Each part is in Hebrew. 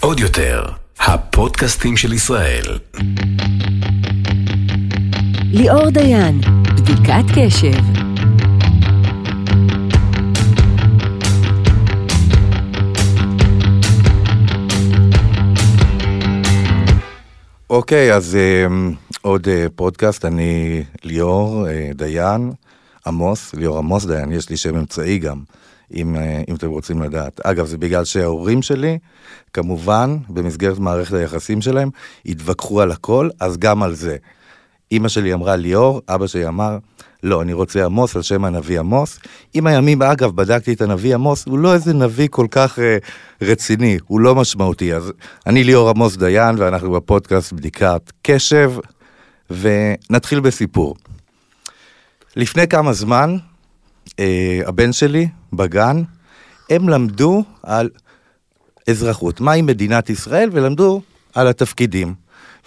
עוד יותר, הפודקאסטים של ישראל. ליאור דיין, בדיקת קשב. אוקיי, אז uh, עוד uh, פודקאסט, אני ליאור uh, דיין, עמוס, ליאור עמוס דיין, יש לי שם אמצעי גם, אם, uh, אם אתם רוצים לדעת. אגב, זה בגלל שההורים שלי, כמובן, במסגרת מערכת היחסים שלהם, התווכחו על הכל, אז גם על זה. אימא שלי אמרה ליאור, אבא שלי אמר, לא, אני רוצה עמוס על שם הנביא עמוס. עם הימים, אגב, בדקתי את הנביא עמוס, הוא לא איזה נביא כל כך אה, רציני, הוא לא משמעותי. אז אני ליאור עמוס דיין, ואנחנו בפודקאסט בדיקת קשב, ונתחיל בסיפור. לפני כמה זמן, אה, הבן שלי, בגן, הם למדו על אזרחות, מהי מדינת ישראל, ולמדו על התפקידים.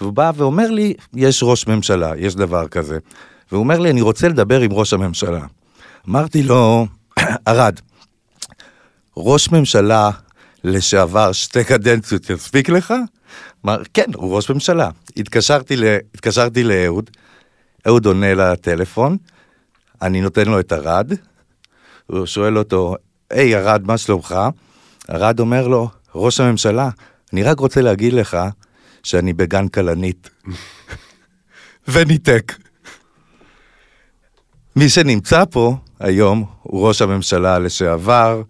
והוא בא ואומר לי, יש ראש ממשלה, יש דבר כזה. והוא אומר לי, אני רוצה לדבר עם ראש הממשלה. אמרתי לו, ארד, ראש ממשלה לשעבר שתי קדנציות יספיק לך? אמר, כן, הוא ראש ממשלה. התקשרתי, ל... התקשרתי לאהוד, אהוד עונה לטלפון, אני נותן לו את ארד, הוא שואל אותו, היי ארד, מה שלומך? ארד אומר לו, ראש הממשלה, אני רק רוצה להגיד לך שאני בגן כלנית. וניתק. מי שנמצא פה היום הוא ראש הממשלה לשעבר,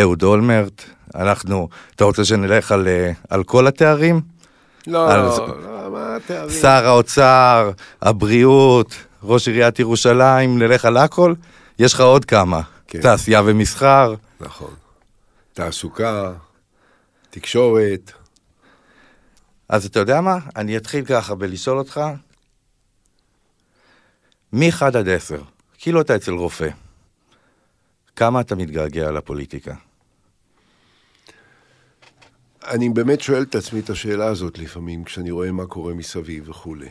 אהוד אולמרט. אנחנו, אתה רוצה שנלך על, אה, על כל התארים? לא, על... לא, מה התארים? שר האוצר, הבריאות, ראש עיריית ירושלים, נלך על הכל? יש לך עוד כמה. כן. תעשייה ומסחר. נכון. תעסוקה, תקשורת. אז אתה יודע מה? אני אתחיל ככה בלשאול אותך, מ-1 עד 10, כאילו אתה אצל רופא, כמה אתה מתגעגע לפוליטיקה? אני באמת שואל את עצמי את השאלה הזאת לפעמים, כשאני רואה מה קורה מסביב וכולי.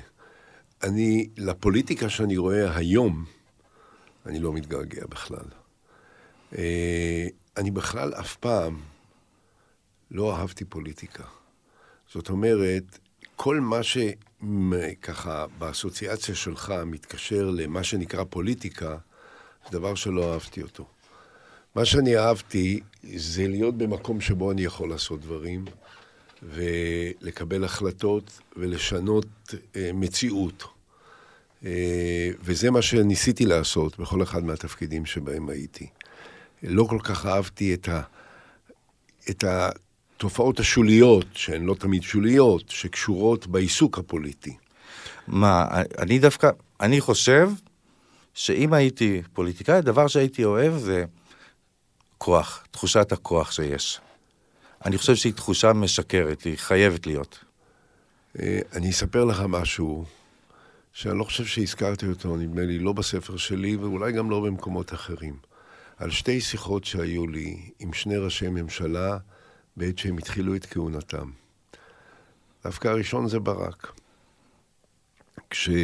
אני, לפוליטיקה שאני רואה היום, אני לא מתגעגע בכלל. אה, אני בכלל אף פעם לא אהבתי פוליטיקה. זאת אומרת, כל מה שככה באסוציאציה שלך מתקשר למה שנקרא פוליטיקה, זה דבר שלא אהבתי אותו. מה שאני אהבתי זה להיות במקום שבו אני יכול לעשות דברים ולקבל החלטות ולשנות אה, מציאות. אה, וזה מה שניסיתי לעשות בכל אחד מהתפקידים שבהם הייתי. לא כל כך אהבתי את, ה, את התופעות השוליות, שהן לא תמיד שוליות, שקשורות בעיסוק הפוליטי. מה, אני דווקא, אני חושב שאם הייתי פוליטיקאי, הדבר שהייתי אוהב זה כוח, תחושת הכוח שיש. אני חושב שהיא תחושה משקרת, היא חייבת להיות. אה, אני אספר לך משהו שאני לא חושב שהזכרתי אותו, נדמה לי, לא בספר שלי ואולי גם לא במקומות אחרים. על שתי שיחות שהיו לי עם שני ראשי ממשלה בעת שהם התחילו את כהונתם. דווקא הראשון זה ברק. כשברק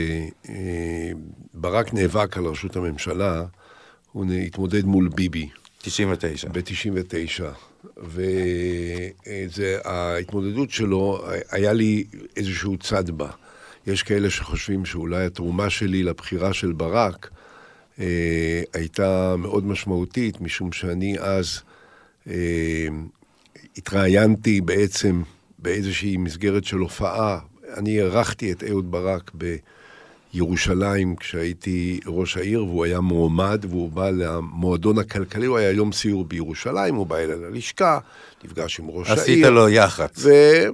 נאבק על ראשות הממשלה, הוא התמודד מול ביבי. 99. ב-99. וההתמודדות שלו, היה לי איזשהו צד בה. יש כאלה שחושבים שאולי התרומה שלי לבחירה של ברק אה, הייתה מאוד משמעותית, משום שאני אז אה, התראיינתי בעצם באיזושהי מסגרת של הופעה. אני אירחתי את אהוד ברק בירושלים כשהייתי ראש העיר, והוא היה מועמד, והוא בא למועדון הכלכלי, הוא היה יום סיור בירושלים, הוא בא אליי ללשכה, נפגש עם ראש העיר. עשית לו יח"צ.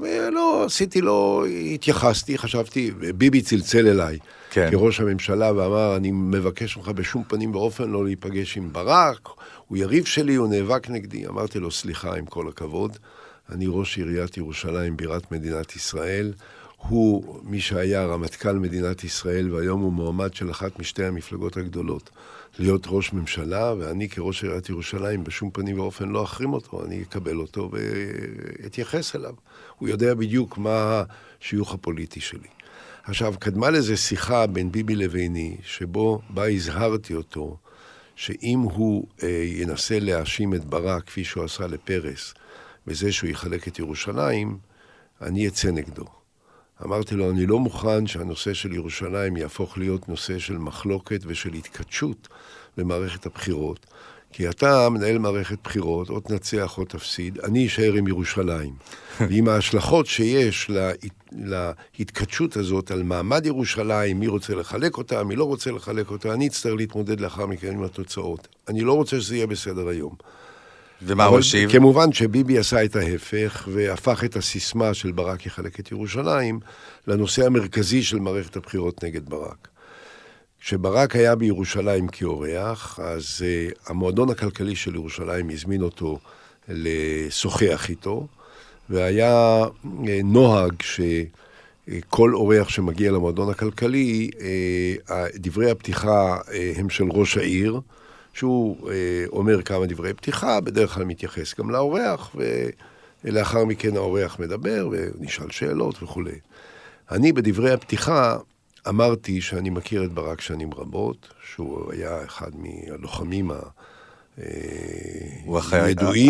ולא, עשיתי לו, התייחסתי, חשבתי, ביבי צלצל אליי. כן. כראש הממשלה ואמר, אני מבקש ממך בשום פנים ואופן לא להיפגש עם ברק, הוא יריב שלי, הוא נאבק נגדי. אמרתי לו, סליחה, עם כל הכבוד, אני ראש עיריית ירושלים, בירת מדינת ישראל. הוא מי שהיה רמטכ"ל מדינת ישראל, והיום הוא מועמד של אחת משתי המפלגות הגדולות. להיות ראש ממשלה, ואני כראש עיריית ירושלים בשום פנים ואופן לא אחרים אותו, אני אקבל אותו ואתייחס אליו. הוא יודע בדיוק מה השיוך הפוליטי שלי. עכשיו, קדמה לזה שיחה בין ביבי לביני, שבו בה הזהרתי אותו שאם הוא אה, ינסה להאשים את ברק, כפי שהוא עשה לפרס, בזה שהוא יחלק את ירושלים, אני אצא נגדו. אמרתי לו, אני לא מוכן שהנושא של ירושלים יהפוך להיות נושא של מחלוקת ושל התכתשות במערכת הבחירות. כי אתה מנהל מערכת בחירות, או תנצח או תפסיד, אני אשאר עם ירושלים. ועם ההשלכות שיש לה, להתכתשות הזאת על מעמד ירושלים, מי רוצה לחלק אותה, מי לא רוצה לחלק אותה, אני אצטרך להתמודד לאחר מכן עם התוצאות. אני לא רוצה שזה יהיה בסדר היום. ומה הוא השיב? כמובן שביבי עשה את ההפך, והפך את הסיסמה של ברק יחלק את ירושלים לנושא המרכזי של מערכת הבחירות נגד ברק. כשברק היה בירושלים כאורח, אז uh, המועדון הכלכלי של ירושלים הזמין אותו לשוחח איתו, והיה uh, נוהג שכל אורח שמגיע למועדון הכלכלי, uh, דברי הפתיחה uh, הם של ראש העיר, שהוא uh, אומר כמה דברי פתיחה, בדרך כלל מתייחס גם לאורח, ולאחר מכן האורח מדבר ונשאל שאלות וכולי. אני בדברי הפתיחה אמרתי שאני מכיר את ברק שנים רבות, שהוא היה אחד מהלוחמים הידועים.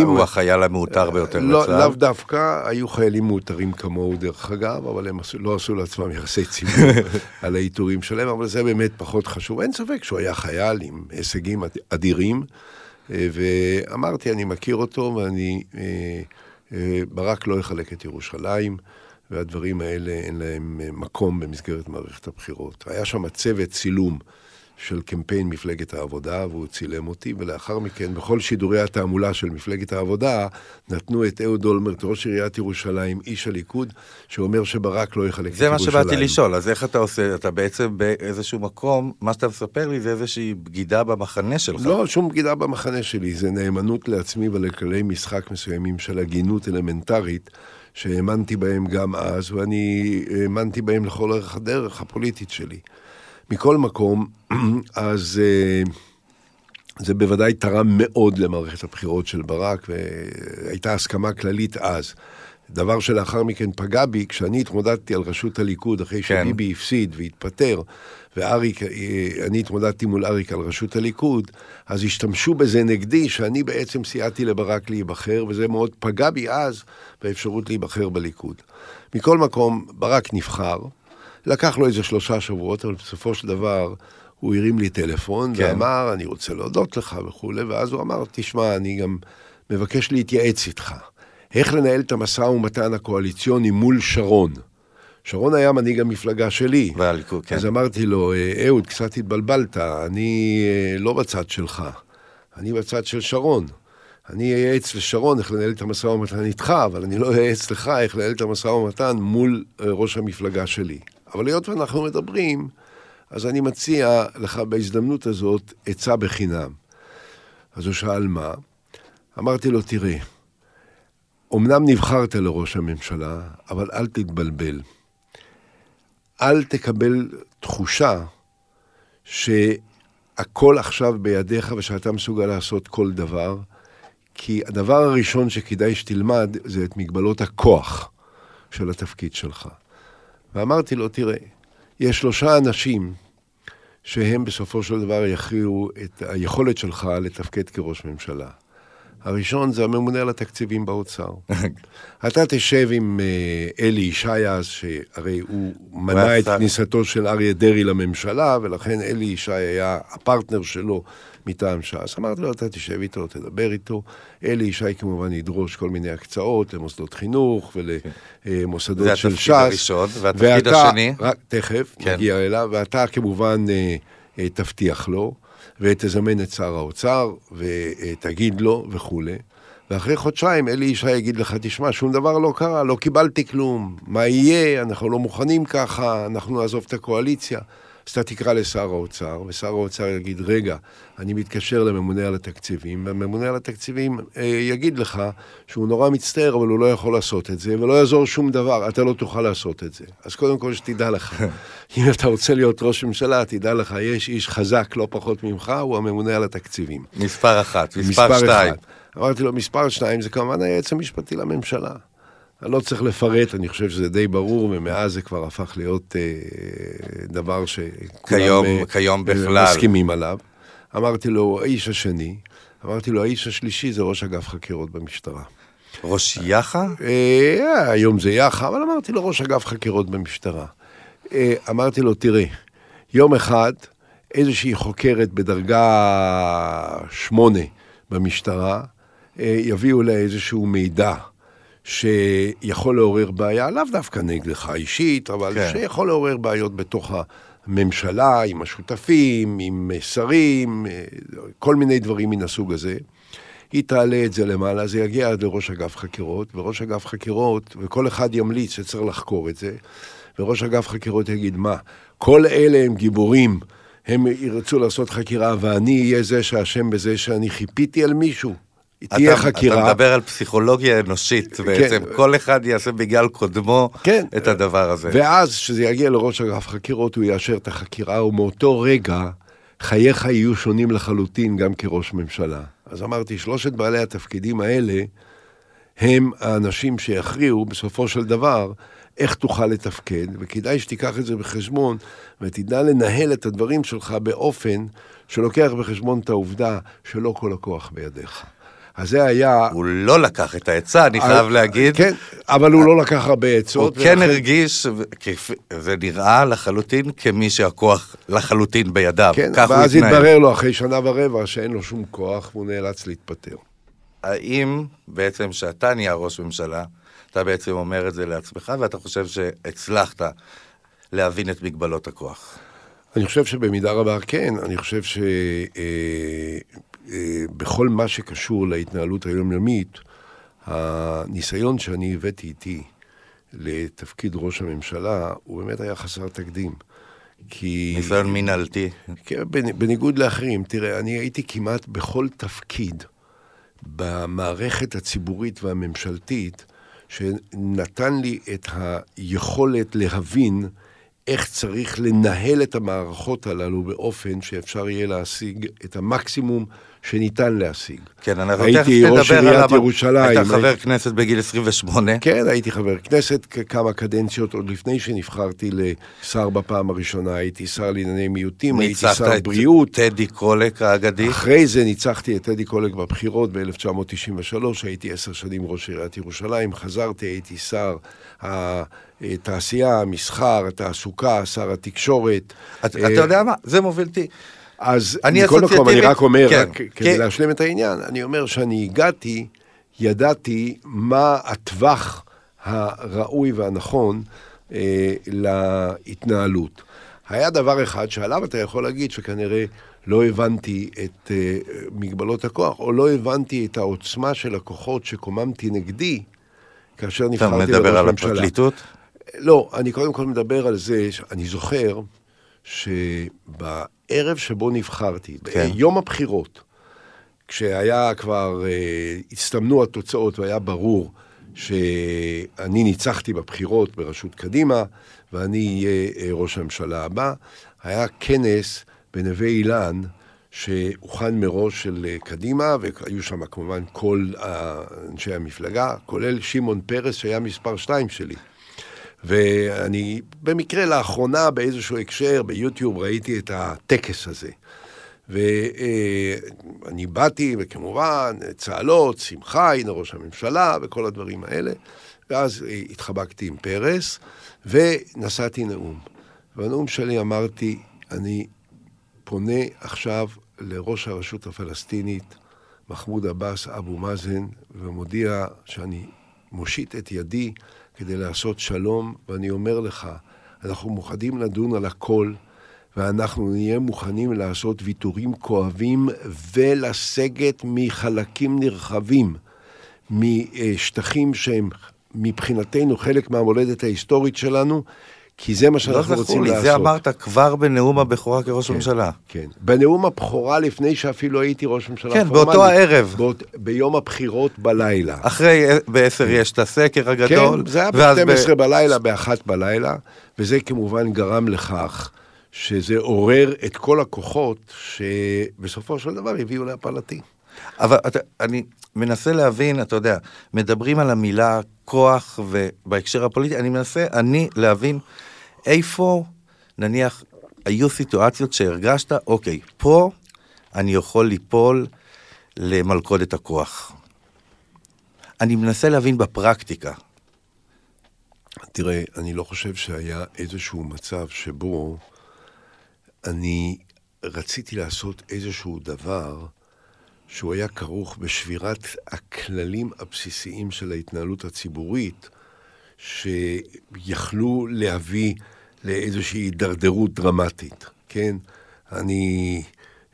הוא החייל המעוטר ביותר לא, בצה"ל. לאו דווקא, היו חיילים מעוטרים כמוהו דרך אגב, אבל הם לא עשו לעצמם יחסי ציבור על העיטורים שלהם, אבל זה באמת פחות חשוב. אין ספק שהוא היה חייל עם הישגים אדירים, אה, ואמרתי, אני מכיר אותו, ואני... אה, אה, ברק לא יחלק את ירושלים. והדברים האלה אין להם אה, מקום במסגרת מערכת הבחירות. היה שם צוות צילום של קמפיין מפלגת העבודה, והוא צילם אותי, ולאחר מכן, בכל שידורי התעמולה של מפלגת העבודה, נתנו את אהוד אולמרט, ראש עיריית ירושלים, איש הליכוד, שאומר שברק לא יחלק את ירושלים. זה מה שבאתי לשאול, אז איך אתה עושה, אתה בעצם באיזשהו מקום, מה שאתה מספר לי זה איזושהי בגידה במחנה שלך. לא, שום בגידה במחנה שלי, זה נאמנות לעצמי ולכללי משחק מסוימים של הגינות אלמנטרית. שהאמנתי בהם גם אז, ואני האמנתי בהם לכל אורך הדרך הפוליטית שלי. מכל מקום, אז אה, זה בוודאי תרם מאוד למערכת הבחירות של ברק, והייתה הסכמה כללית אז. דבר שלאחר מכן פגע בי, כשאני התמודדתי על ראשות הליכוד אחרי כן. שביבי הפסיד והתפטר, ואריק, אה, אני התמודדתי מול אריק על ראשות הליכוד, אז השתמשו בזה נגדי, שאני בעצם סייעתי לברק להיבחר, וזה מאוד פגע בי אז באפשרות להיבחר בליכוד. מכל מקום, ברק נבחר, לקח לו איזה שלושה שבועות, אבל בסופו של דבר הוא הרים לי טלפון, כן. ואמר, אני רוצה להודות לך וכולי, ואז הוא אמר, תשמע, אני גם מבקש להתייעץ איתך. איך לנהל את המשא ומתן הקואליציוני מול שרון. שרון היה מנהיג המפלגה שלי. והליכוד, כן. אז אמרתי לו, אה, אהוד, קצת התבלבלת, אני אה, לא בצד שלך, אני בצד של שרון. אני אייעץ לשרון איך לנהל את המשא ומתן איתך, אבל אני לא אייעץ לך איך לנהל את המשא ומתן מול אה, ראש המפלגה שלי. אבל היות ואנחנו מדברים, אז אני מציע לך בהזדמנות הזאת עצה בחינם. אז הוא שאל מה? אמרתי לו, תראה, אמנם נבחרת לראש הממשלה, אבל אל תתבלבל. אל תקבל תחושה שהכל עכשיו בידיך ושאתה מסוגל לעשות כל דבר, כי הדבר הראשון שכדאי שתלמד זה את מגבלות הכוח של התפקיד שלך. ואמרתי לו, תראה, יש שלושה אנשים שהם בסופו של דבר יכריעו את היכולת שלך לתפקד כראש ממשלה. הראשון זה הממונה על התקציבים באוצר. אתה תשב עם אה, אלי ישי אז, שהרי הוא מנע את כניסתו של אריה דרעי לממשלה, ולכן אלי ישי היה הפרטנר שלו מטעם ש"ס. אמרתי לו, אתה תשב איתו, תדבר איתו. אלי ישי כמובן ידרוש כל מיני הקצאות למוסדות חינוך ולמוסדות של ש"ס. זה התפקיד הראשון, והתפקיד השני? רק, תכף, כן. נגיע אליו, ואתה כמובן אה, אה, תבטיח לו. ותזמן את שר האוצר, ותגיד לו וכולי. ואחרי חודשיים אלי ישי יגיד לך, תשמע, שום דבר לא קרה, לא קיבלתי כלום, מה יהיה, אנחנו לא מוכנים ככה, אנחנו נעזוב את הקואליציה. אז אתה תקרא לשר האוצר, ושר האוצר יגיד, רגע, אני מתקשר לממונה על התקציבים, והממונה על התקציבים אה, יגיד לך שהוא נורא מצטער, אבל הוא לא יכול לעשות את זה, ולא יעזור שום דבר, אתה לא תוכל לעשות את זה. אז קודם כל שתדע לך, אם אתה רוצה להיות ראש ממשלה, תדע לך, יש איש חזק לא פחות ממך, הוא הממונה על התקציבים. מספר אחת, מספר, מספר שתיים. אחד. אמרתי לו, מספר שתיים זה כמובן היועץ המשפטי לממשלה. אני לא צריך לפרט, אני חושב שזה די ברור, ומאז זה כבר הפך להיות אה, דבר שכולם כיום, אה, כיום בכלל. מסכימים עליו. אמרתי לו, האיש השני, אמרתי לו, האיש השלישי זה ראש אגף חקירות במשטרה. ראש יח"א? אה, היום זה יח"א, אבל אמרתי לו, ראש אגף חקירות במשטרה. אה, אמרתי לו, תראה, יום אחד איזושהי חוקרת בדרגה שמונה במשטרה, אה, יביאו לה איזשהו מידע שיכול לעורר בעיה, לאו דווקא נגדך אישית, אבל כן. שיכול לעורר בעיות בתוך הממשלה, עם השותפים, עם שרים, אה, כל מיני דברים מן הסוג הזה. היא תעלה את זה למעלה, זה יגיע עד לראש אגף חקירות, וראש אגף חקירות, וכל אחד ימליץ שצריך לחקור את זה, וראש אגף חקירות יגיד, מה, כל אלה הם גיבורים, הם ירצו לעשות חקירה, ואני אהיה זה שאשם בזה שאני חיפיתי על מישהו. תהיה אתה, חקירה. אתה מדבר על פסיכולוגיה אנושית בעצם, כל אחד יעשה בגלל קודמו כן. את הדבר הזה. ואז, כשזה יגיע לראש אגף חקירות, הוא יאשר את החקירה, ומאותו רגע חייך יהיו שונים לחלוטין גם כראש ממשלה. אז אמרתי, שלושת בעלי התפקידים האלה הם האנשים שיכריעו בסופו של דבר איך תוכל לתפקד, וכדאי שתיקח את זה בחשבון ותדע לנהל את הדברים שלך באופן שלוקח בחשבון את העובדה שלא כל הכוח בידיך. אז זה היה... הוא לא לקח את העצה, אני חייב להגיד. כן, אבל הוא לא לקח הרבה עצות. הוא כן הרגיש, זה נראה לחלוטין כמי שהכוח לחלוטין בידיו. כן, כך הוא ואז. התברר לו אחרי שנה ורבע שאין לו שום כוח והוא נאלץ להתפטר. האם בעצם שאתה נהיה ראש ממשלה, אתה בעצם אומר את זה לעצמך, ואתה חושב שהצלחת להבין את מגבלות הכוח? אני חושב שבמידה רבה כן, אני חושב שבכל מה שקשור להתנהלות היומיומית, הניסיון שאני הבאתי איתי לתפקיד ראש הממשלה, הוא באמת היה חסר תקדים. כי... ניסיון מינהלתי. כן, בנ- בניגוד לאחרים, תראה, אני הייתי כמעט בכל תפקיד במערכת הציבורית והממשלתית, שנתן לי את היכולת להבין איך צריך לנהל את המערכות הללו באופן שאפשר יהיה להשיג את המקסימום שניתן להשיג. כן, אנחנו הייתי תכף ראש נדבר עיריית עליו. ירושלים. היית חבר כנסת בגיל 28. כן, הייתי חבר כנסת כמה קדנציות, עוד לפני שנבחרתי לשר בפעם הראשונה, הייתי שר לענייני מיעוטים, הייתי ניצחת שר את בריאות. טדי קולק האגדי. אחרי זה ניצחתי את טדי קולק בבחירות ב-1993, הייתי עשר שנים ראש עיריית ירושלים, חזרתי, הייתי שר התעשייה, המסחר, התעסוקה, שר התקשורת. אתה אה, אתה יודע מה? זה מוביל אותי. אז אני מכל מקום, אני רק אומר, כן, רק כדי כן. להשלים את העניין, אני אומר שאני הגעתי, ידעתי מה הטווח הראוי והנכון אה, להתנהלות. היה דבר אחד שעליו אתה יכול להגיד שכנראה לא הבנתי את אה, מגבלות הכוח, או לא הבנתי את העוצמה של הכוחות שקוממתי נגדי כאשר אתה נבחרתי לראש מדבר על ממשלה. הפרקליטות? לא, אני קודם כל מדבר על זה, אני זוכר שבערב שבו נבחרתי, כן. ביום הבחירות, כשהיה כבר, אה, הצטמנו התוצאות והיה ברור שאני ניצחתי בבחירות בראשות קדימה, ואני אהיה אה, ראש הממשלה הבא, היה כנס בנווה אילן, שהוכן מראש של אה, קדימה, והיו שם כמובן כל אה, אנשי המפלגה, כולל שמעון פרס, שהיה מספר שתיים שלי. ואני במקרה לאחרונה באיזשהו הקשר ביוטיוב ראיתי את הטקס הזה. ואני באתי, וכמובן, צהלות, שמחה, הנה ראש הממשלה, וכל הדברים האלה. ואז אה, התחבקתי עם פרס, ונשאתי נאום. בנאום שלי אמרתי, אני פונה עכשיו לראש הרשות הפלסטינית, מחמוד עבאס אבו מאזן, ומודיע שאני מושיט את ידי כדי לעשות שלום, ואני אומר לך, אנחנו מוכנים לדון על הכל, ואנחנו נהיה מוכנים לעשות ויתורים כואבים ולסגת מחלקים נרחבים, משטחים שהם מבחינתנו חלק מהמולדת ההיסטורית שלנו, כי זה מה לא שאנחנו זכור רוצים לי, לעשות. זה אמרת כבר בנאום הבכורה כראש ממשלה. כן. בנאום הבכורה, לפני שאפילו הייתי ראש ממשלה כן, פורמלי. באותו הערב. באות, ביום הבחירות בלילה. אחרי, ב-10 יש את הסקר הגדול. כן, זה היה ואז ב-12 בלילה, ב-1 בלילה, וזה כמובן גרם לכך שזה עורר את כל הכוחות שבסופו של דבר הביאו להפלתי. אבל אתה, אני מנסה להבין, אתה יודע, מדברים על המילה כוח ובהקשר הפוליטי, אני מנסה, אני, להבין איפה, נניח, היו סיטואציות שהרגשת, אוקיי, פה אני יכול ליפול למלכודת הכוח. אני מנסה להבין בפרקטיקה. תראה, אני לא חושב שהיה איזשהו מצב שבו אני רציתי לעשות איזשהו דבר שהוא היה כרוך בשבירת הכללים הבסיסיים של ההתנהלות הציבורית, שיכלו להביא לאיזושהי הידרדרות דרמטית, כן? אני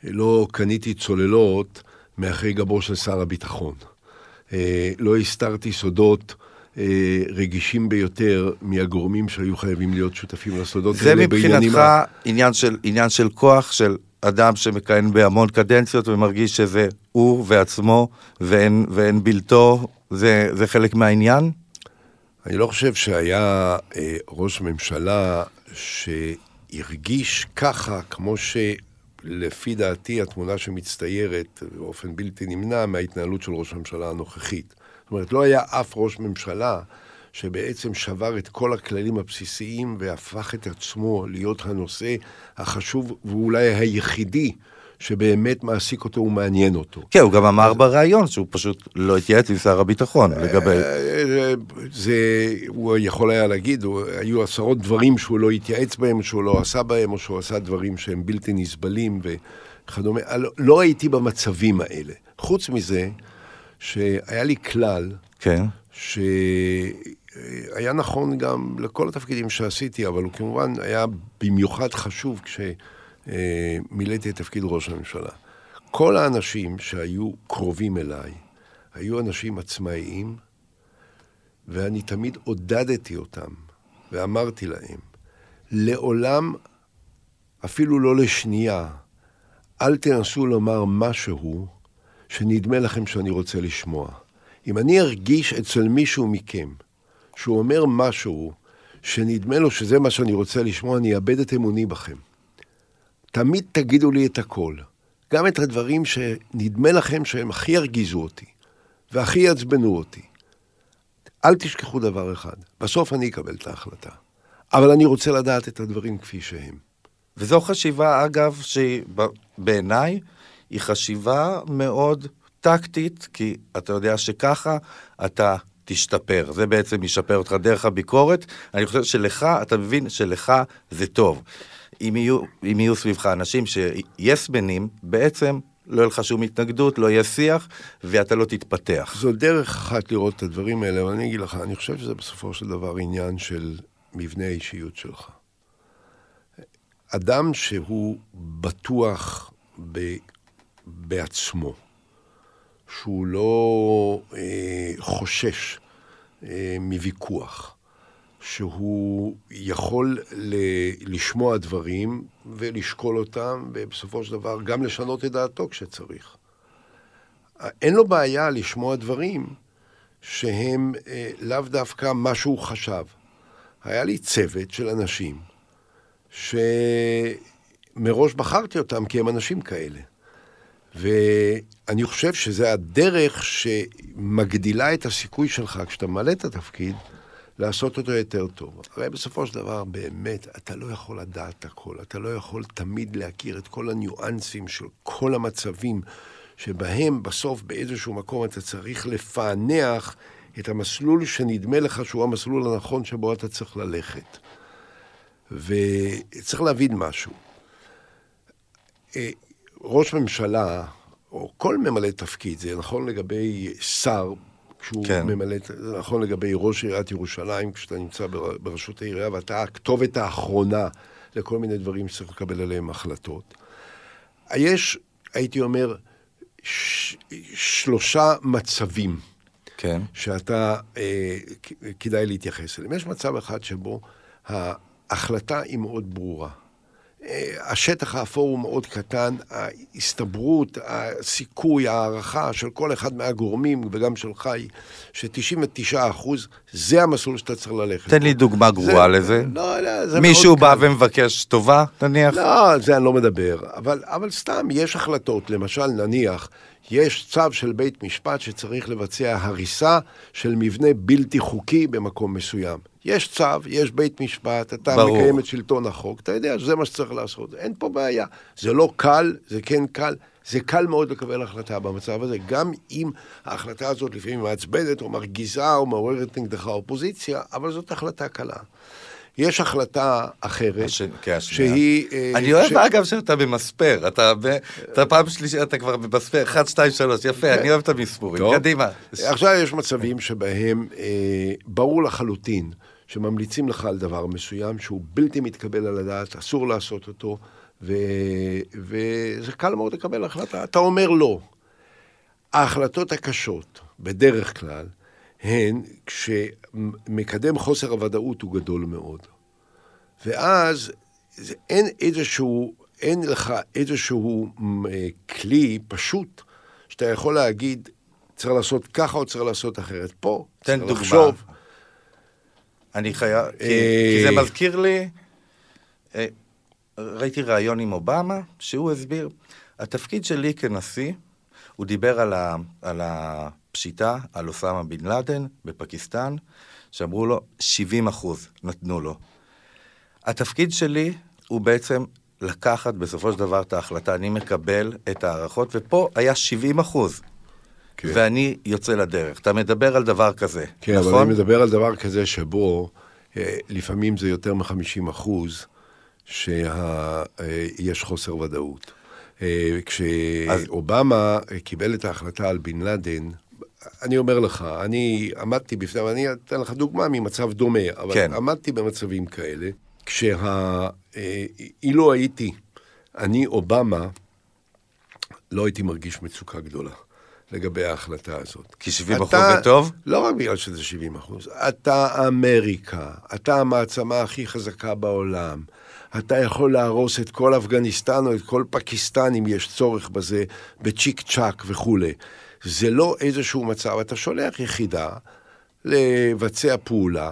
לא קניתי צוללות מאחרי גבו של שר הביטחון. אה, לא הסתרתי סודות אה, רגישים ביותר מהגורמים שהיו חייבים להיות שותפים לסודות זה האלה מבחינתך ה- עניין של, עניין של כוח, של אדם שמכהן בהמון קדנציות ומרגיש שזה הוא ועצמו ואין, ואין בלתו, זה, זה חלק מהעניין? אני לא חושב שהיה אה, ראש ממשלה שהרגיש ככה, כמו שלפי דעתי התמונה שמצטיירת באופן בלתי נמנע מההתנהלות של ראש הממשלה הנוכחית. זאת אומרת, לא היה אף ראש ממשלה שבעצם שבר את כל הכללים הבסיסיים והפך את עצמו להיות הנושא החשוב ואולי היחידי שבאמת מעסיק אותו ומעניין אותו. כן, הוא גם אמר בריאיון שהוא פשוט לא התייעץ עם שר הביטחון לגבי... אה, זה, הוא יכול היה להגיד, היו עשרות דברים שהוא לא התייעץ בהם, שהוא לא עשה בהם, או שהוא עשה דברים שהם בלתי נסבלים וכדומה. לא- הייתי במצבים האלה. חוץ מזה, שהיה לי כלל, כן. שהיה נכון גם לכל התפקידים שעשיתי, אבל הוא כמובן היה במיוחד חשוב כשמילאתי את תפקיד ראש הממשלה. כל האנשים שהיו קרובים אליי היו אנשים עצמאיים, ואני תמיד עודדתי אותם ואמרתי להם, לעולם, אפילו לא לשנייה, אל תנסו לומר משהו שנדמה לכם שאני רוצה לשמוע. אם אני ארגיש אצל מישהו מכם שהוא אומר משהו שנדמה לו שזה מה שאני רוצה לשמוע, אני אאבד את אמוני בכם. תמיד תגידו לי את הכל, גם את הדברים שנדמה לכם שהם הכי ירגיזו אותי והכי יעצבנו אותי. אל תשכחו דבר אחד, בסוף אני אקבל את ההחלטה, אבל אני רוצה לדעת את הדברים כפי שהם. וזו חשיבה, אגב, שבעיניי היא חשיבה מאוד טקטית, כי אתה יודע שככה אתה תשתפר. זה בעצם ישפר אותך דרך הביקורת. אני חושב שלך, אתה מבין שלך זה טוב. אם יהיו, אם יהיו סביבך אנשים שיסמנים, בעצם לא יהיה לך שום התנגדות, לא יהיה שיח, ואתה לא תתפתח. זו דרך אחת לראות את הדברים האלה, אבל אני אגיד לך, אני חושב שזה בסופו של דבר עניין של מבנה האישיות שלך. אדם שהוא בטוח ב, בעצמו, שהוא לא אה, חושש אה, מוויכוח, שהוא יכול ל- לשמוע דברים ולשקול אותם, ובסופו של דבר גם לשנות את דעתו כשצריך. אין לו בעיה לשמוע דברים שהם אה, לאו דווקא מה שהוא חשב. היה לי צוות של אנשים שמראש בחרתי אותם כי הם אנשים כאלה. ואני חושב שזה הדרך שמגדילה את הסיכוי שלך כשאתה ממלא את התפקיד, לעשות אותו יותר טוב. הרי בסופו של דבר, באמת, אתה לא יכול לדעת הכל. אתה לא יכול תמיד להכיר את כל הניואנסים של כל המצבים שבהם בסוף באיזשהו מקום אתה צריך לפענח את המסלול שנדמה לך שהוא המסלול הנכון שבו אתה צריך ללכת. וצריך להבין משהו. ראש ממשלה, או כל ממלא תפקיד, זה נכון לגבי שר, כשהוא כן. ממלא, זה נכון לגבי ראש עיריית ירושלים, כשאתה נמצא בר- בראשות העירייה, ואתה הכתובת האחרונה לכל מיני דברים שצריך לקבל עליהם החלטות. יש, הייתי אומר, ש, שלושה מצבים כן. שאתה, אה, כדאי להתייחס אליהם. יש מצב אחד שבו ההחלטה היא מאוד ברורה. אה, השטח האפור הוא מאוד קטן, ההסתברות, הסיכוי, ההערכה של כל אחד מהגורמים, וגם שלך, היא ש-99 אחוז, זה המסלול שאתה צריך ללכת. תן. לי דוגמה גרועה לזה. לא, לא, זה מישהו בא. ומבקש טובה, נניח? לא, על זה אני לא מדבר, אבל, אבל סתם, יש החלטות, למשל, נניח, יש צו של בית משפט שצריך לבצע הריסה של מבנה בלתי חוקי במקום מסוים. יש צו, יש בית משפט, אתה ברור. מקיים את שלטון החוק, אתה יודע שזה מה שצריך לעשות, אין פה בעיה. זה לא קל, זה כן קל, זה קל מאוד לקבל החלטה במצב הזה, גם אם ההחלטה הזאת לפעמים מעצבנת או מרגיזה או מעוררת נגדך אופוזיציה, אבל זאת החלטה קלה. יש החלטה אחרת, הש- כן. שהיא... אה, אני אוהב ש- אגב שאתה במספר, אתה ב- אתה פעם שלישית, אתה כבר במספר, 1, 2, 3, יפה, אני אוהב את המספורים. קדימה. עכשיו יש מצבים שבהם אה, ברור לחלוטין שממליצים לך על דבר מסוים שהוא בלתי מתקבל על הדעת, אסור לעשות אותו, ו, וזה קל מאוד לקבל החלטה. אתה אומר לא. ההחלטות הקשות, בדרך כלל, הן כשמקדם חוסר הוודאות הוא גדול מאוד. ואז אין איזשהו, אין לך איזשהו אה, כלי פשוט שאתה יכול להגיד, צריך לעשות ככה או צריך לעשות אחרת. פה, תן דוגמה. לחשוב. אני חייב, כי- אה, כי זה מזכיר לי, אה, ראיתי ראיון עם אובמה, שהוא הסביר, התפקיד שלי כנשיא, הוא דיבר על, ה, על הפשיטה, על אוסמה בן לאדן בפקיסטן, שאמרו לו 70 אחוז, נתנו לו. התפקיד שלי הוא בעצם לקחת בסופו של דבר את ההחלטה, אני מקבל את ההערכות, ופה היה 70 אחוז. כן. ואני יוצא לדרך. אתה מדבר על דבר כזה, כן, אבל נכון? אני מדבר על דבר כזה שבו אה, לפעמים זה יותר מ-50 אחוז שיש חוסר ודאות. אה, כשאובמה אה, קיבל את ההחלטה על בן לאדן, אני אומר לך, אני עמדתי בפני, ואני אתן לך דוגמה ממצב דומה, אבל כן. עמדתי במצבים כאלה, כשאילו הייתי, אני אובמה, לא הייתי מרגיש מצוקה גדולה לגבי ההחלטה הזאת. כי 70 אחוז אתה- זה טוב? לא רק בגלל שזה 70 אחוז. אתה אמריקה, אתה המעצמה הכי חזקה בעולם. אתה יכול להרוס את כל אפגניסטן או את כל פקיסטן אם יש צורך בזה, בצ'יק צ'אק וכולי. זה לא איזשהו מצב, אתה שולח יחידה לבצע פעולה,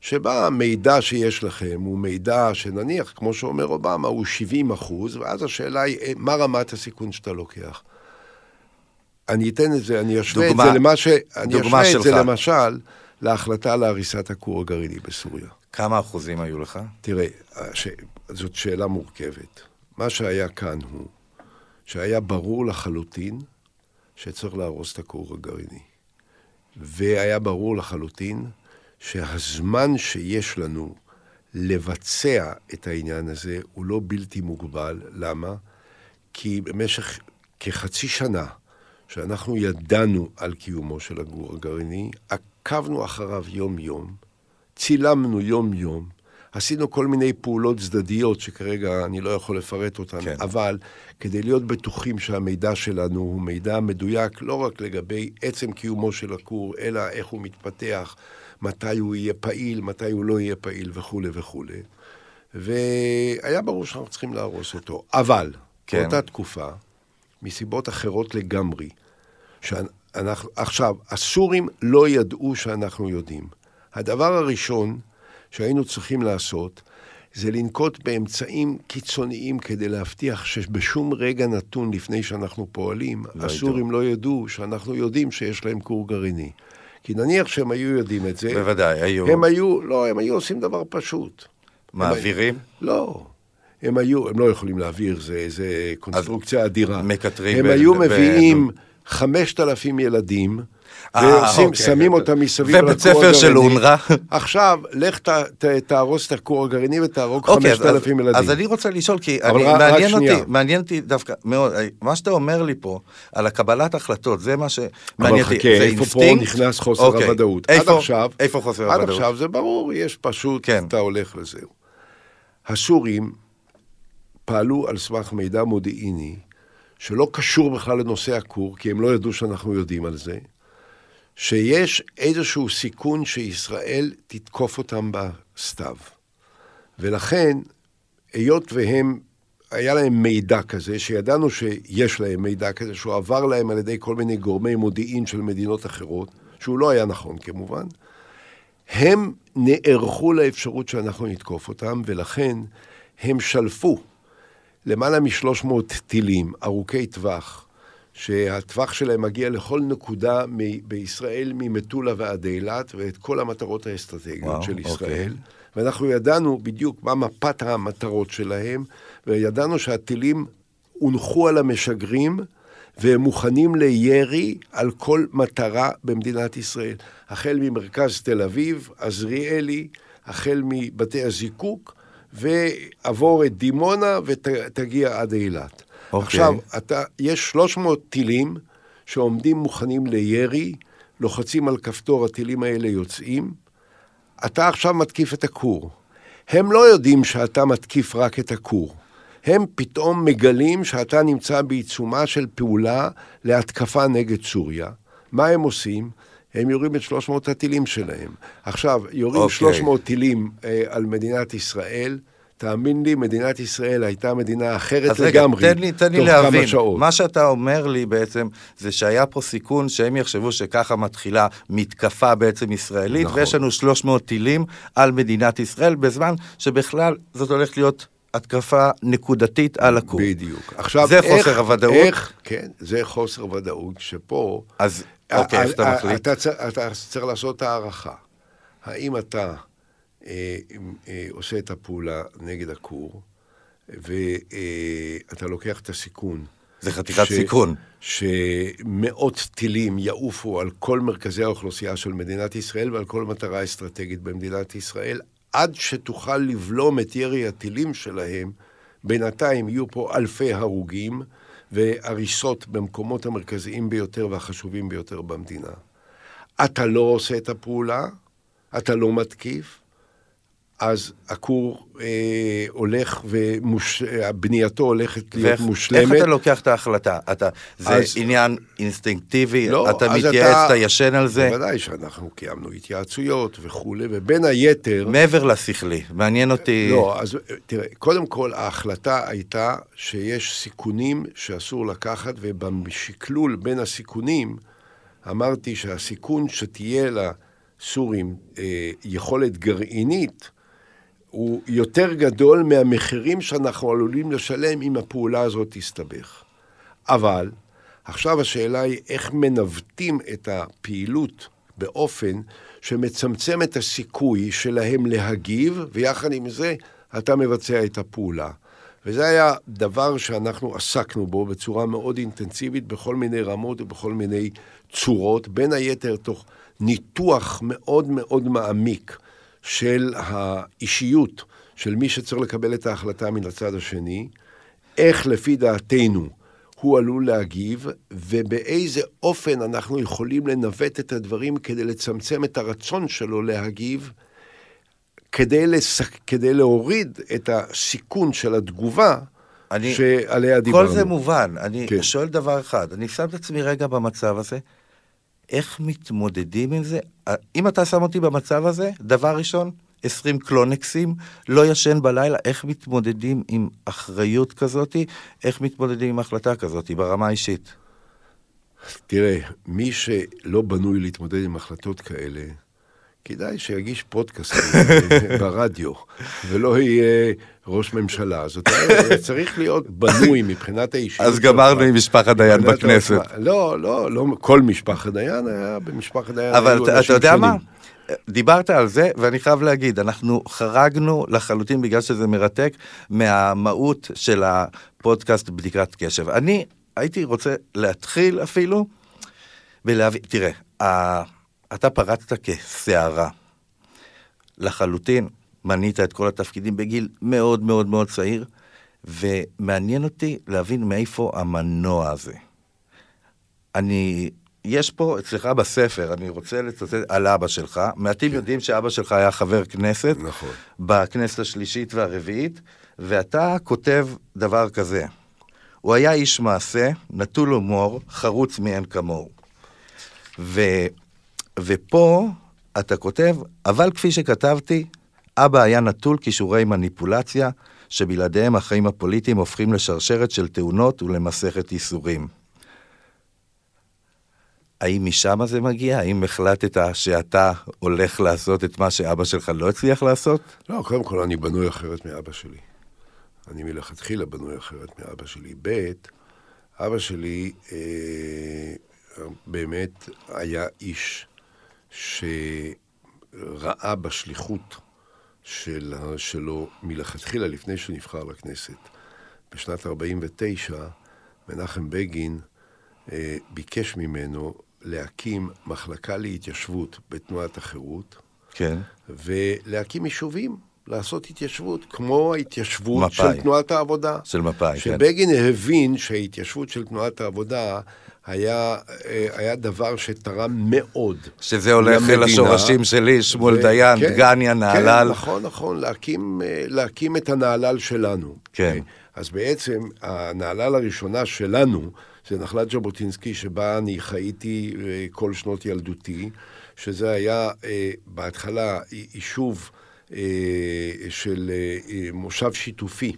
שבה המידע שיש לכם הוא מידע שנניח, כמו שאומר אובמה, הוא 70 אחוז, ואז השאלה היא, אה, מה רמת הסיכון שאתה לוקח? אני אתן את זה, אני אשווה דוגמה- את זה למה ש... אני אשווה את זה. למשל להחלטה להריסת הכור הגרעיני בסוריה. כמה אחוזים היו לך? תראה, הש... זאת שאלה מורכבת. מה שהיה כאן הוא שהיה ברור לחלוטין שצריך להרוס את הכור הגרעיני. והיה ברור לחלוטין שהזמן שיש לנו לבצע את העניין הזה הוא לא בלתי מוגבל. למה? כי במשך כחצי שנה שאנחנו ידענו על קיומו של הכור הגרעיני, עקבנו אחריו יום-יום, צילמנו יום-יום, עשינו כל מיני פעולות צדדיות שכרגע אני לא יכול לפרט אותן, כן. אבל כדי להיות בטוחים שהמידע שלנו הוא מידע מדויק לא רק לגבי עצם קיומו של הכור, אלא איך הוא מתפתח, מתי הוא יהיה פעיל, מתי הוא לא יהיה פעיל וכולי וכולי. והיה ברור שאנחנו צריכים להרוס אותו. אבל. כן. באותה תקופה, מסיבות אחרות לגמרי, שאנחנו, עכשיו, הסורים לא ידעו שאנחנו יודעים. הדבר הראשון שהיינו צריכים לעשות, זה לנקוט באמצעים קיצוניים כדי להבטיח שבשום רגע נתון לפני שאנחנו פועלים, לא הסורים לא ידעו שאנחנו יודעים שיש להם כור גרעיני. כי נניח שהם היו יודעים את זה, בוודאי, היו. הם היו, לא, הם היו עושים דבר פשוט. מעבירים? לא. הם היו, הם לא יכולים להעביר, זה, זה קונסטרוקציה אדירה. מקטרים הם ב- היו ב- מביאים 5,000 ילדים, אה, ועושים, אוקיי. שמים אותם מסביב ובית ספר של אונר"א. עכשיו, לך ת, ת, תהרוס את הכור הגרעיני ותהרוג אוקיי, אז- 5,000 ילדים. אז אני רוצה לשאול, כי אני- רק- רק מעניין שנייה. אותי, מעניין אותי דווקא מאוד, מה שאתה אומר לי פה, על הקבלת החלטות, זה מה שמעניין אותי. זה איפה פה אינסטינקט? נכנס חוסר אוקיי. הוודאות? איפה- עד עכשיו, איפה חוסר עד הוודאות? עכשיו זה ברור, יש פשוט, כן. אתה הולך לזהו. הסורים פעלו על סמך מידע מודיעיני, שלא קשור בכלל לנושא הכור, כי הם לא ידעו שאנחנו יודעים על זה, שיש איזשהו סיכון שישראל תתקוף אותם בסתיו. ולכן, היות והם, היה להם מידע כזה, שידענו שיש להם מידע כזה, שהוא עבר להם על ידי כל מיני גורמי מודיעין של מדינות אחרות, שהוא לא היה נכון כמובן, הם נערכו לאפשרות שאנחנו נתקוף אותם, ולכן הם שלפו למעלה מ-300 טילים ארוכי טווח, שהטווח שלהם מגיע לכל נקודה מ- בישראל, ממטולה ועד אילת, ואת כל המטרות האסטרטגיות וואו, של אוקיי. ישראל. ואנחנו ידענו בדיוק מה מפת המטרות שלהם, וידענו שהטילים הונחו על המשגרים, והם מוכנים לירי על כל מטרה במדינת ישראל. החל ממרכז תל אביב, עזריאלי, החל מבתי הזיקוק, ועבור את דימונה ותגיע עד אילת. אוקיי. עכשיו, אתה, יש 300 טילים שעומדים מוכנים לירי, לוחצים על כפתור, הטילים האלה יוצאים. אתה עכשיו מתקיף את הכור. הם לא יודעים שאתה מתקיף רק את הכור. הם פתאום מגלים שאתה נמצא בעיצומה של פעולה להתקפה נגד סוריה. מה הם עושים? הם יורים את 300 הטילים שלהם. עכשיו, יורים אוקיי. 300 טילים אה, על מדינת ישראל, תאמין לי, מדינת ישראל הייתה מדינה אחרת אז רגע, לגמרי. תן לי, תן לי להבין. מה שאתה אומר לי בעצם, זה שהיה פה סיכון שהם יחשבו שככה מתחילה מתקפה בעצם ישראלית, נכון. ויש לנו 300 טילים על מדינת ישראל, בזמן שבכלל זאת הולכת להיות התקפה נקודתית על הכור. בדיוק. עכשיו, זה איך- חוסר הוודאות? איך, כן, זה חוסר ודאות, שפה... אז אוקיי, איך אתה מחליט? אתה צר- אתה צריך לעשות הערכה. האם אתה אה, אה, עושה את הפעולה נגד הכור, ואתה לוקח את הסיכון. זה חתיכת סיכון. שמאות טילים יעופו על כל מרכזי האוכלוסייה של מדינת ישראל ועל כל מטרה אסטרטגית במדינת ישראל, עד שתוכל לבלום את ירי הטילים שלהם. בינתיים יהיו פה אלפי הרוגים והריסות במקומות המרכזיים ביותר והחשובים ביותר במדינה. אתה לא עושה את הפעולה, אתה לא מתקיף, אז הכור אה, הולך ובנייתו הולכת להיות ואיך מושלמת. איך אתה לוקח את ההחלטה? אתה, זה אז- עניין אינסטינקטיבי, לא, אתה מתייעץ, אתה- אתה ישן על זה, בוודאי שאנחנו קיימנו התייעצויות וכולי, ובין היתר... מעבר לשכלי, מעניין אותי... לא, אז תראה, קודם כל ההחלטה הייתה שיש סיכונים שאסור לקחת, ובשקלול בין הסיכונים אמרתי שהסיכון שתהיה לסורים אה, יכולת גרעינית, הוא יותר גדול מהמחירים שאנחנו עלולים לשלם אם הפעולה הזאת תסתבך. אבל עכשיו השאלה היא איך מנווטים את הפעילות באופן שמצמצם את הסיכוי שלהם להגיב, ויחד עם זה אתה מבצע את הפעולה. וזה היה דבר שאנחנו עסקנו בו בצורה מאוד אינטנסיבית בכל מיני רמות ובכל מיני צורות, בין היתר תוך ניתוח מאוד מאוד מעמיק של האישיות של מי שצריך לקבל את ההחלטה מן הצד השני, איך לפי דעתנו הוא עלול להגיב, ובאיזה אופן אנחנו יכולים לנווט את הדברים כדי לצמצם את הרצון שלו להגיב, כדי, לס... כדי להוריד את הסיכון של התגובה אני- שעליה דיברנו. כל זה מובן. אני כן. שואל דבר אחד, אני שם את עצמי רגע במצב הזה, איך מתמודדים עם זה? אם אתה שם אותי במצב הזה, דבר ראשון, 20 קלונקסים, לא ישן בלילה, איך מתמודדים עם אחריות כזאת? איך מתמודדים עם החלטה כזאת ברמה האישית? תראה, מי שלא בנוי להתמודד עם החלטות כאלה, כדאי שיגיש פודקאסט ברדיו, ולא יהיה ראש ממשלה. זאת אומרת, צריך להיות בנוי מבחינת האישיות. אז גמרנו עם משפחת דיין בכנסת. לא, לא, לא, כל משפחת דיין היה במשפחת דיין. אבל היו אתה- אתה אנשים יודע מה? שונים. דיברת על זה, ואני חייב להגיד, אנחנו חרגנו לחלוטין, בגלל שזה מרתק, מהמהות של הפודקאסט בדיקת קשב. אני הייתי רוצה להתחיל אפילו ולהבין, תראה, אתה פרצת כסערה. לחלוטין, מנית את כל התפקידים בגיל מאוד מאוד מאוד צעיר, ומעניין אותי להבין מאיפה המנוע הזה. אני, יש פה אצלך בספר, אני רוצה לצטט על אבא שלך. מעטים יודעים שאבא שלך היה חבר כנסת. נכון. בכנסת השלישית והרביעית, ואתה כותב דבר כזה: הוא היה איש מעשה, נטול הומור, חרוץ מאין כמוהו. ו, ופה אתה כותב, אבל כפי שכתבתי, אבא היה נטול כישורי מניפולציה, שבלעדיהם החיים הפוליטיים הופכים לשרשרת של תאונות ולמסכת ייסורים. האם משם זה מגיע? האם החלטת שאתה הולך לעשות את מה שאבא שלך לא הצליח לעשות? לא, קודם כל אני בנוי אחרת מאבא שלי. אני מלכתחילה בנוי אחרת מאבא שלי. ב', אבא שלי אה, באמת היה איש שראה בשליחות של, שלו מלכתחילה, לפני שנבחר לכנסת, בשנת 49, מנחם בגין אה, ביקש ממנו להקים מחלקה להתיישבות בתנועת החירות, כן. ולהקים יישובים, לעשות התיישבות, כמו ההתיישבות מפא"י. של תנועת העבודה. של מפא"י, כן. שבגין הבין שההתיישבות של תנועת העבודה היה, אה, היה דבר שתרם מאוד. שזה הולך אל למדינה. השורשים שלי, שמואל ו- דיין, כן, דגניה, נהלל. כן, נכון, נכון, להקים, אה, להקים את הנהלל שלנו. כן. אז בעצם הנהלל הראשונה שלנו, זה נחלת ז'בוטינסקי, שבה אני חייתי אה, כל שנות ילדותי, שזה היה בהתחלה יישוב של אה, אה, מושב שיתופי.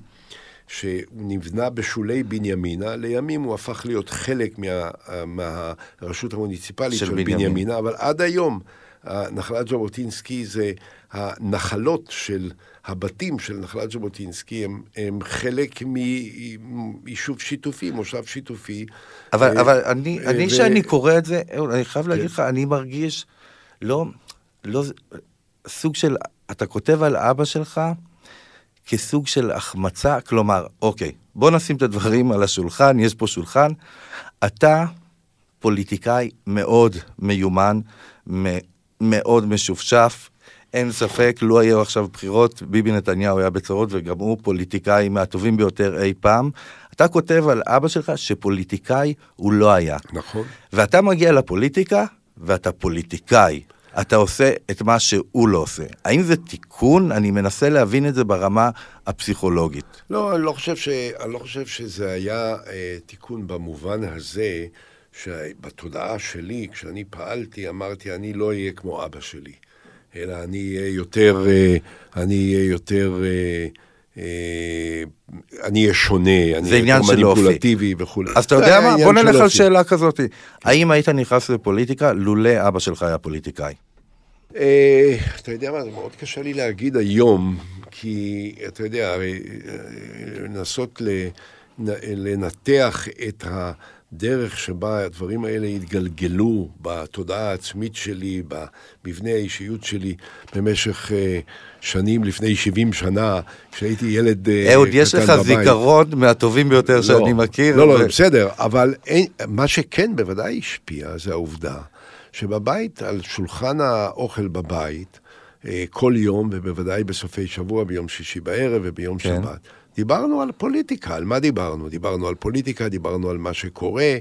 שהוא נבנה בשולי בנימינה, לימים הוא הפך להיות חלק מה, מהרשות המוניציפלית של של, בנימין. בנימינה, אבל עד היום נחלת ז'בוטינסקי זה הנחלות של הבתים של נחלת ז'בוטינסקי הם, הם חלק מיישוב שיתופי, מושב שיתופי. אבל, אה, אבל אני, אה, אני ו- שאני קורא את זה, אני חייב להגיד כן. לך, אני מרגיש לא, לא, סוג של, אתה כותב על אבא שלך כסוג של החמצה, כלומר, אוקיי, בוא נשים את הדברים על השולחן, יש פה שולחן, אתה פוליטיקאי מאוד מיומן, מאוד משופשף, אין ספק, לו היו עכשיו בחירות, ביבי נתניהו היה בצרות וגם הוא פוליטיקאי מהטובים ביותר אי פעם. אתה כותב על אבא שלך שפוליטיקאי הוא לא היה. נכון. ואתה מגיע לפוליטיקה, ואתה פוליטיקאי. אתה עושה את מה שהוא לא עושה. האם זה תיקון? אני מנסה להבין את זה ברמה הפסיכולוגית. לא, אני לא חושב, ש... אני לא חושב שזה היה אה, תיקון במובן הזה, שבתודעה שלי, כשאני פעלתי, אמרתי, אני לא אהיה כמו אבא שלי, אלא אני אהיה יותר, אה, אני אהיה יותר, אה, אה, אני אהיה שונה, אני אהיה. מניפולטיבי וכולי. אז אתה יודע מה? בוא נלך על. שאלה כזאת. האם היית נכנס לפוליטיקה לולא אבא שלך היה פוליטיקאי? אה, אתה יודע מה, זה מאוד קשה לי להגיד היום, כי אתה יודע, הרי אה, לנסות לנתח את הדרך שבה הדברים האלה התגלגלו בתודעה העצמית שלי, במבנה האישיות שלי, במשך אה, שנים, לפני 70 שנה, כשהייתי ילד אה, אהוד, יש קטן לך בבית. זיכרון מהטובים ביותר שאני מכיר. לא, לא, ו- בסדר, אבל אין, מה שכן בוודאי השפיע זה העובדה שבבית, על שולחן האוכל בבית, אה, כל יום, ובוודאי בסופי שבוע, ביום שישי בערב וביום כן. שבת, דיברנו על פוליטיקה, על מה דיברנו? דיברנו על פוליטיקה, דיברנו על מה שקורה.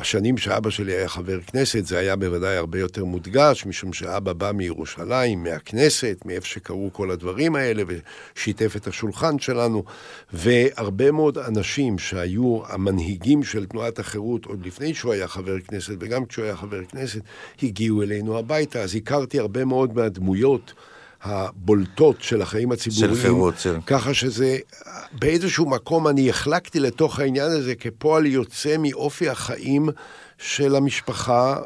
בשנים שאבא שלי היה חבר כנסת, זה היה בוודאי הרבה יותר מודגש, משום שאבא בא מירושלים, מהכנסת, מאיפה שקרו כל הדברים האלה, ושיתף את השולחן שלנו. והרבה מאוד אנשים שהיו המנהיגים של תנועת החירות, עוד לפני שהוא היה חבר כנסת, וגם כשהוא היה חבר כנסת, הגיעו אלינו הביתה. אז הכרתי הרבה מאוד מהדמויות. הבולטות של החיים הציבוריים. של חירות, של- ככה שזה, באיזשהו מקום אני החלקתי לתוך העניין הזה כפועל יוצא מאופי החיים של המשפחה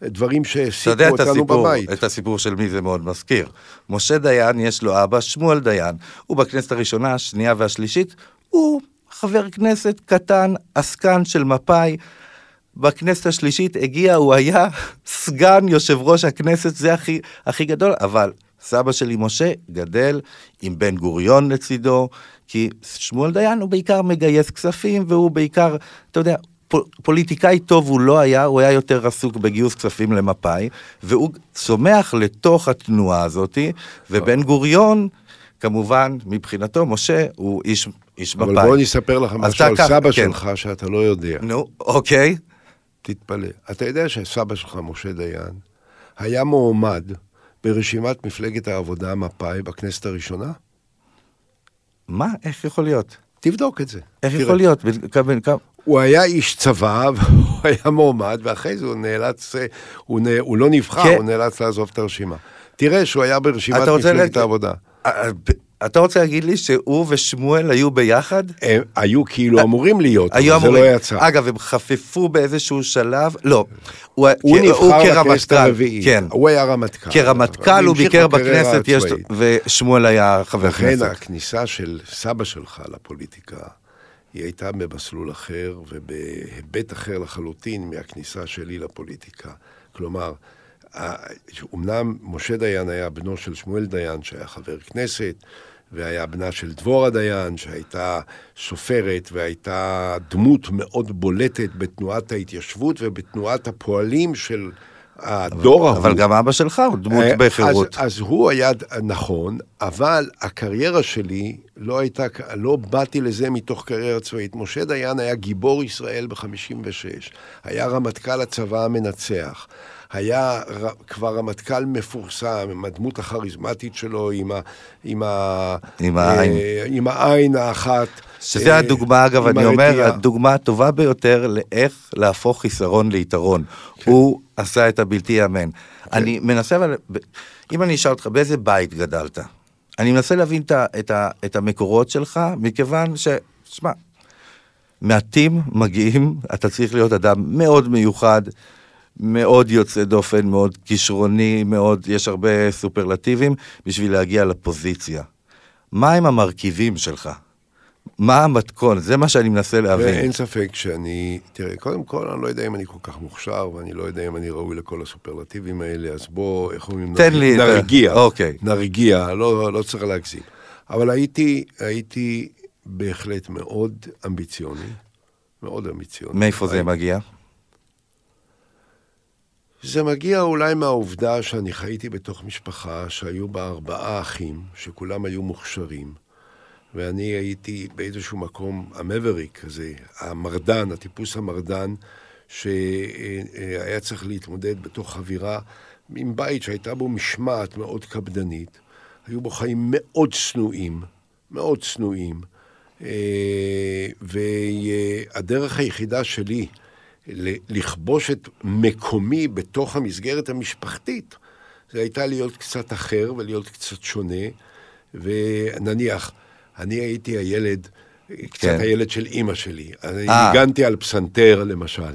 ומהדברים שהעסיקו יודע את אותנו הסיפור, בבית. את הסיפור של מי זה מאוד מזכיר. משה דיין, יש לו אבא, שמואל דיין. הוא בכנסת הראשונה, השנייה והשלישית, הוא חבר כנסת קטן, עסקן של מפא"י. בכנסת השלישית הגיע, הוא היה סגן יושב ראש הכנסת, זה הכי, הכי גדול, אבל סבא שלי משה גדל עם בן גוריון לצידו, כי שמואל דיין הוא בעיקר מגייס כספים, והוא בעיקר, אתה יודע, פול- פוליטיקאי טוב הוא לא היה, הוא היה יותר עסוק בגיוס כספים למפא"י, והוא צומח לתוך התנועה הזאתי, ובן גוריון, כמובן, מבחינתו, משה הוא איש, איש מפא"י. אבל בוא אני אספר לך משהו על ככה, סבא כן. שלך שאתה לא יודע. נו, אוקיי. תתפלא. אתה יודע שסבא שלך, משה דיין, היה מועמד ברשימת מפלגת העבודה מפא"י בכנסת הראשונה? מה? איך יכול להיות? תבדוק את זה. איך תראה. יכול להיות? כמה- הוא היה איש צבא, והוא היה מועמד, ואחרי זה הוא נאלץ, הוא, נ... הוא לא נבחר, כן. הוא נאלץ לעזוב את הרשימה. תראה שהוא היה ברשימת מפלגת להגיד- העבודה. אה, אתה רוצה להגיד לי שהוא ושמואל היו ביחד? הם היו כאילו אמורים להיות, היו אבל זה. לא יצא. אגב, הם חפפו באיזשהו שלב, לא. הוא, הוא נבחר לכנסת כרמטכ"ל, הרביעית, כן. הוא היה רמטכ"ל. כרמטכ"ל הוא ביקר בכנסת, יש. ושמואל היה חבר לכן כנסת. הכניסה של סבא שלך לפוליטיקה היא הייתה במסלול אחר ובהיבט אחר לחלוטין מהכניסה שלי לפוליטיקה. כלומר, אמנם משה דיין היה בנו של שמואל דיין, שהיה חבר כנסת, והיה בנה של דבורה דיין, שהייתה סופרת והייתה דמות מאוד בולטת בתנועת ההתיישבות ובתנועת הפועלים של הדור ההוא. אבל גם אבא שלך הוא דמות אה, בחירות. אז, אז הוא היה נכון, אבל הקריירה שלי לא הייתה, לא באתי לזה מתוך קריירה צבאית. משה דיין היה גיבור ישראל ב-56, היה רמטכ"ל הצבא המנצח. היה כבר רמטכ"ל מפורסם, עם הדמות הכריזמטית שלו, עם, ה, עם, ה, עם העין. אה, עם העין האחת. שזה אה, הדוגמה, אגב, אני אומר, הרתיעה. הדוגמה הטובה ביותר לאיך להפוך חיסרון ליתרון. כן. הוא עשה את הבלתי ייאמן. אני מנסה, אבל, אם אני אשאל אותך, באיזה בית גדלת? אני מנסה להבין את, ה- את, ה- את המקורות שלך, מכיוון ש... שמע, מעטים מגיעים, אתה צריך להיות אדם מאוד מיוחד, מאוד יוצא דופן, מאוד כישרוני, מאוד, יש הרבה סופרלטיבים בשביל להגיע לפוזיציה. מה הם המרכיבים שלך? מה המתכון? זה מה שאני מנסה להבין. ואין ספק שאני, תראה, קודם כל, אני לא יודע אם אני כל כך מוכשר, ואני לא יודע אם אני ראוי לכל הסופרלטיבים האלה, אז בוא, איך אומרים? תן לי את ה- נרגיע. אוקיי. נרגיע, לא, לא צריך להגזים. אבל הייתי, הייתי בהחלט מאוד אמביציוני, מאוד אמביציוני. מאיפה זה מגיע? זה מגיע אולי מהעובדה שאני חייתי בתוך משפחה שהיו בה ארבעה אחים, שכולם היו מוכשרים, ואני הייתי באיזשהו מקום המבריק הזה, המרדן, הטיפוס המרדן, שהיה צריך להתמודד בתוך אווירה עם בית שהייתה בו משמעת מאוד קפדנית. היו בו חיים מאוד צנועים, מאוד צנועים. אה, והדרך היחידה שלי לכבוש את מקומי בתוך המסגרת המשפחתית, זה הייתה להיות קצת אחר ולהיות קצת שונה. ונניח, אני הייתי הילד, קצת כן. הילד של אימא שלי. אני אה. ניגנתי על פסנתר, למשל.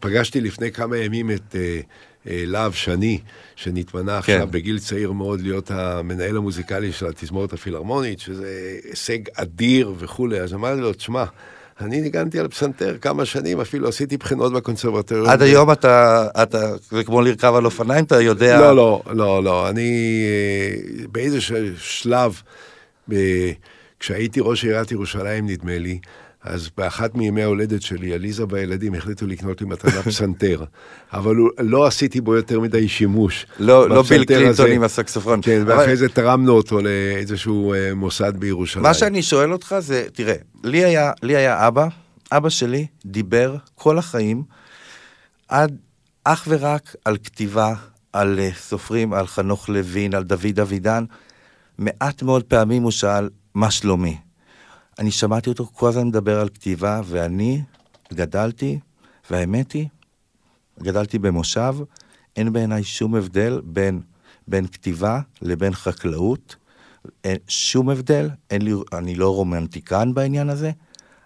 פגשתי לפני כמה ימים את אה, אה, להב שני, שנתמנה עכשיו כן. בגיל צעיר מאוד להיות המנהל המוזיקלי של התזמורת הפילהרמונית, שזה הישג אדיר וכולי. אז אמרתי לו, תשמע, אני ניגנתי על פסנתר כמה שנים, אפילו עשיתי בחינות בקונסרבטוריון. עד היום אתה, אתה, זה כמו לרכב על אופניים, אתה יודע... לא, לא, לא, לא. אני אה, באיזשהו שלב, ב- כשהייתי ראש עיריית ירושלים, נדמה לי, אז באחת מימי ההולדת שלי, עליזה והילדים החליטו לקנות לי מתנה פסנתר. אבל לא עשיתי בו יותר מדי שימוש. לא, לא ביל קלינטון הזה. עם הסקסופון. כן, אבל- ואחרי זה תרמנו אותו לאיזשהו אה, מוסד בירושלים. מה שאני שואל אותך זה, תראה, לי היה, לי היה אבא, אבא שלי דיבר כל החיים עד אך ורק על כתיבה, על אה, סופרים, על חנוך לוין, על דוד אבידן. מעט מאוד פעמים הוא שאל, מה שלומי? אני שמעתי אותו כל הזמן מדבר על כתיבה, ואני גדלתי, והאמת היא, גדלתי במושב, אין בעיניי שום הבדל בין, בין כתיבה לבין חקלאות. אין שום הבדל, אין לי, אני לא רומנטיקן בעניין הזה,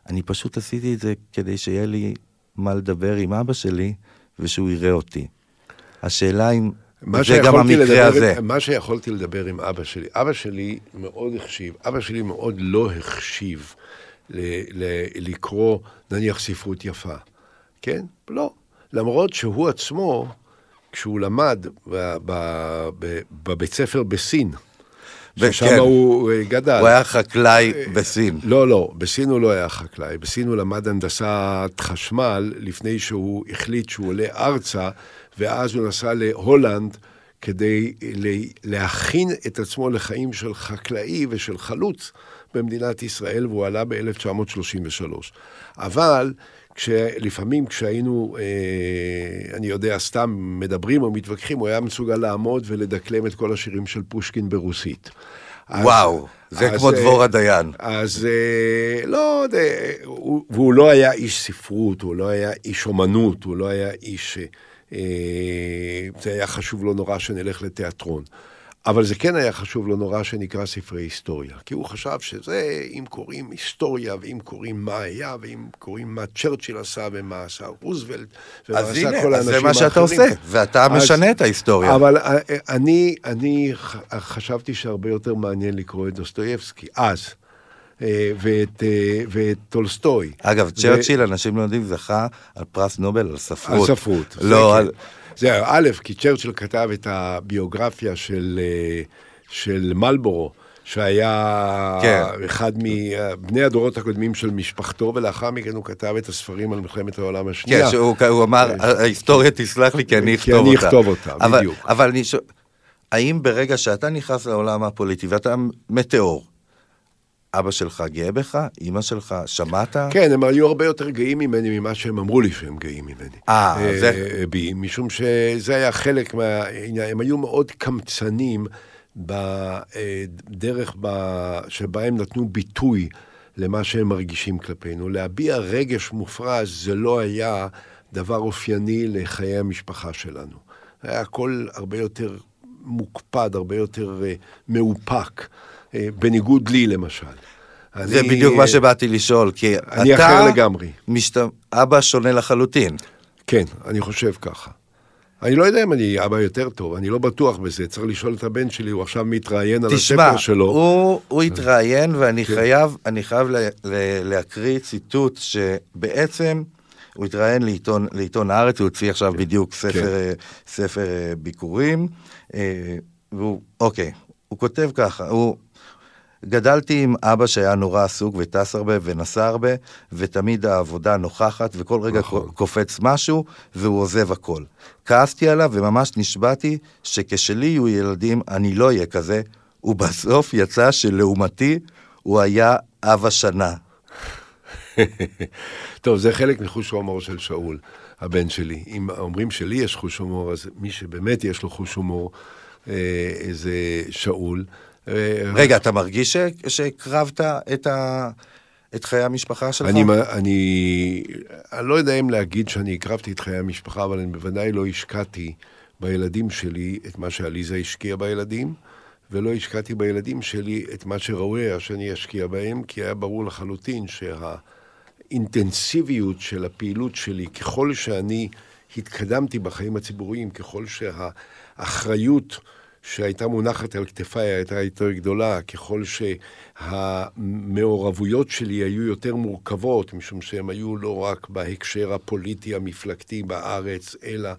אני פשוט עשיתי את זה כדי שיהיה לי מה לדבר עם אבא שלי ושהוא יראה אותי. השאלה אם זה גם המקרה לדבר, הזה. מה שיכולתי לדבר עם אבא שלי, אבא שלי מאוד החשיב, אבא שלי מאוד לא החשיב ל, ל, לקרוא נניח ספרות יפה, כן? לא. למרות שהוא עצמו, כשהוא למד בבית ספר בסין, ששם כן. הוא אה, גדל. הוא היה חקלאי בסין. לא, לא, בסין הוא לא היה חקלאי. בסין הוא למד הנדסת חשמל לפני שהוא החליט שהוא עולה ארצה, ואז הוא נסע להולנד כדי להכין את עצמו לחיים של חקלאי ושל חלוץ במדינת ישראל, והוא עלה ב-1933. אבל לפעמים כשהיינו, אה, אני יודע, סתם מדברים או מתווכחים, הוא היה מסוגל לעמוד ולדקלם את כל השירים של פושקין ברוסית. אז- וואו, זה אז, כמו אה, דבורה דיין. אז אה, לא יודע, הוא- והוא לא היה איש ספרות, הוא לא היה איש אומנות, הוא לא היה איש... אה, זה היה חשוב לו נורא שנלך לתיאטרון. אבל זה כן היה חשוב לו נורא שנקרא ספרי היסטוריה. כי הוא חשב שזה, אם קוראים היסטוריה, ואם קוראים מה היה, ואם קוראים מה צ'רצ'יל עשה, ומה עשה רוזוולט, ומה עשה הנה, כל אז זה האנשים מה שאתה האחרים. עושה, ואתה אז- משנה את ההיסטוריה. אבל אה, אה, אני, אני חשבתי שהרבה יותר מעניין לקרוא את דוסטויבסקי, אז. אה, ואת, אה, ואת טולסטוי. אגב, צ'רצ'יל, אנשים לא יודעים, זכה על פרס נובל על ספרות. על ספרות. זה לא, כן. על... זה א', כי צ'רצ'יל כתב את הביוגרפיה של, אה, של מלבורו, שהיה כן. אחד מבני הדורות הקודמים של משפחתו, ולאחר מכן הוא כתב את הספרים על מלחמת העולם השנייה. כן, שהוא הוא אמר, ההיסטוריה תסלח לי כי אני כי אכתוב אני אותה. אכתוב אותה, אבל- בדיוק. אבל אני שואל, האם ברגע שאתה נכנס לעולם הפוליטי ואתה מטאור, אבא שלך גאה בך? אמא שלך? שמעת? כן, הם היו הרבה יותר גאים ממני ממה שהם אמרו לי שהם גאים ממני. אה, זה- אה, בי, משום שזה היה חלק מהעניין, הם היו מאוד קמצנים בדרך ב- שבה הם נתנו ביטוי למה שהם מרגישים כלפינו. להביע רגש מופרז זה לא היה דבר אופייני לחיי המשפחה שלנו. היה הכל הרבה יותר מוקפד, הרבה יותר אה, מאופק, אה, בניגוד לי למשל. זה אני, בדיוק אה, מה שבאתי לשאול, כי אני אתה... אחר לגמרי. משת... אבא שונה לחלוטין. כן, אני חושב ככה. אני לא יודע אם אני אבא יותר טוב, אני לא בטוח בזה, צריך לשאול את הבן שלי, הוא עכשיו מתראיין על תשמע, הספר שלו. הוא, הוא התראיין ואני כן. חייב, אני חייב ל, ל, להקריא ציטוט שבעצם הוא התראיין לעיתון, לעיתון הארץ, הוא הוציא עכשיו בדיוק ספר, כן. אה, ספר אה, ביקורים, אה, והוא, אוקיי, הוא כותב ככה, הוא... גדלתי עם אבא שהיה נורא עסוק וטס הרבה ונסע הרבה, ותמיד העבודה נוכחת, וכל רגע נכון. קופץ משהו, והוא עוזב הכל. כעסתי עליו וממש נשבעתי שכשלי יהיו ילדים אני לא אהיה כזה, ובסוף יצא שלעומתי הוא היה אב השנה. טוב, זה חלק מחוש ההומור של שאול, הבן שלי. אם אומרים שלי יש חוש הומור, אז מי שבאמת יש לו חוש הומור אה, זה שאול. אה, רגע, אתה מרגיש שהקרבת את, ה... את חיי המשפחה שלך? אני, אני, אני לא יודע אם להגיד שאני הקרבתי את חיי המשפחה, אבל אני בוודאי לא השקעתי בילדים שלי את מה שעליזה השקיעה בילדים, ולא השקעתי בילדים שלי את מה שראוי היה שאני אשקיע בהם, כי היה ברור לחלוטין שהאינטנסיביות של הפעילות שלי, ככל שאני התקדמתי בחיים הציבוריים, ככל שהאחריות שהייתה מונחת על כתפיי הייתה יותר גדולה, ככל שהמעורבויות שלי היו יותר מורכבות, משום שהן היו לא רק בהקשר הפוליטי המפלגתי בארץ, אלא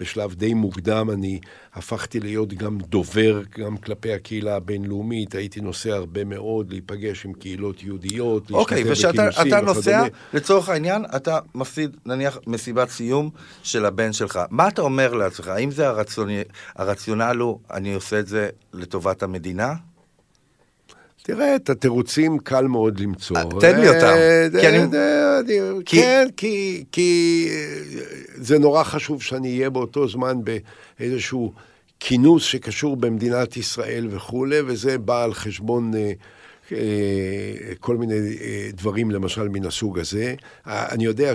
בשלב די מוקדם אני הפכתי להיות גם דובר, גם כלפי הקהילה הבינלאומית, הייתי נוסע הרבה מאוד להיפגש עם קהילות יהודיות, אוקיי, להשתתף וכשאתה בכינוסים אתה נוסע. לצורך העניין, אתה מפסיד, נניח, מסיבת סיום של הבן שלך. מה אתה אומר לעצמך? האם זה הרציוני, הרציונל הוא, אני עושה את זה לטובת המדינה? תראה, את התירוצים קל מאוד למצוא. אה, תן לי אותם, אה, אני- אה, כן, כי- זה נורא חשוב שאני אהיה באותו זמן באיזשהו כינוס שקשור במדינת ישראל וכולי, וזה בא על חשבון... כל מיני דברים, למשל, מן הסוג הזה. אני יודע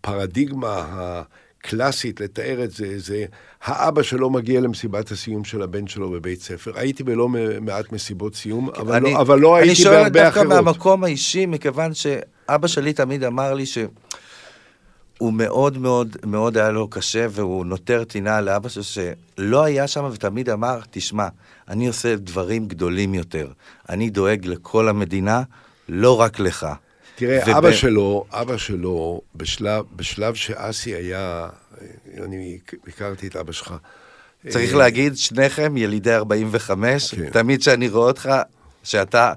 שהפרדיגמה הקלאסית לתאר את זה, זה האבא שלו מגיע למסיבת הסיום של הבן שלו בבית ספר. הייתי בלא מעט מסיבות סיום, אבל, אני- לא, אבל לא אני הייתי שואל בהרבה דווקא אחרות. מהמקום האישי, מכיוון שאבא שלי תמיד אמר לי שהוא מאוד מאוד מאוד היה לו קשה, והוא נותר טינה לאבא שלו שלא היה שם, ותמיד אמר, תשמע, אני עושה דברים גדולים יותר. אני דואג לכל המדינה, לא רק לך. תראה, וב- אבא שלו, אבא שלו, בשלב, בשלב שאסי היה, אני הכרתי את אבא שלך. צריך אה, להגיד, שניכם ילידי 45, כן. תמיד כשאני רואה אותך, שאתה...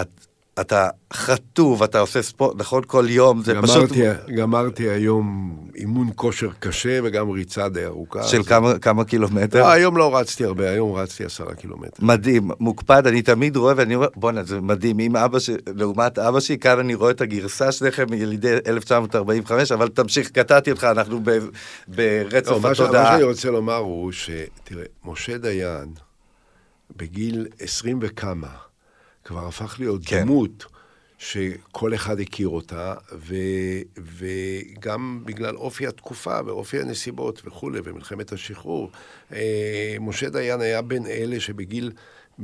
את, אתה חטוב, אתה עושה ספורט, נכון? כל יום, זה פשוט... גמרתי, גמרתי היום אימון כושר קשה וגם ריצה די ארוכה. של אז- כמה, כמה קילומטר? לא, היום לא רצתי הרבה, היום רצתי עשרה קילומטר. מדהים, מוקפד, אני תמיד רואה ואני אומר, בואנה, זה מדהים, אם אבא ש... לעומת אבא שלי, כאן אני רואה את הגרסה שלכם ילידי 1945, אבל תמשיך, קטעתי אותך, אנחנו ב... ברצף לא, ש... מה התודעה. שאני רוצה לומר הוא שתראה, משה דיין, בגיל עשרים וכמה, כבר הפך להיות כן. דמות שכל אחד הכיר אותה, ו... וגם בגלל אופי התקופה ואופי הנסיבות וכולי, ומלחמת השחרור, אה, משה דיין היה בין אלה שבגיל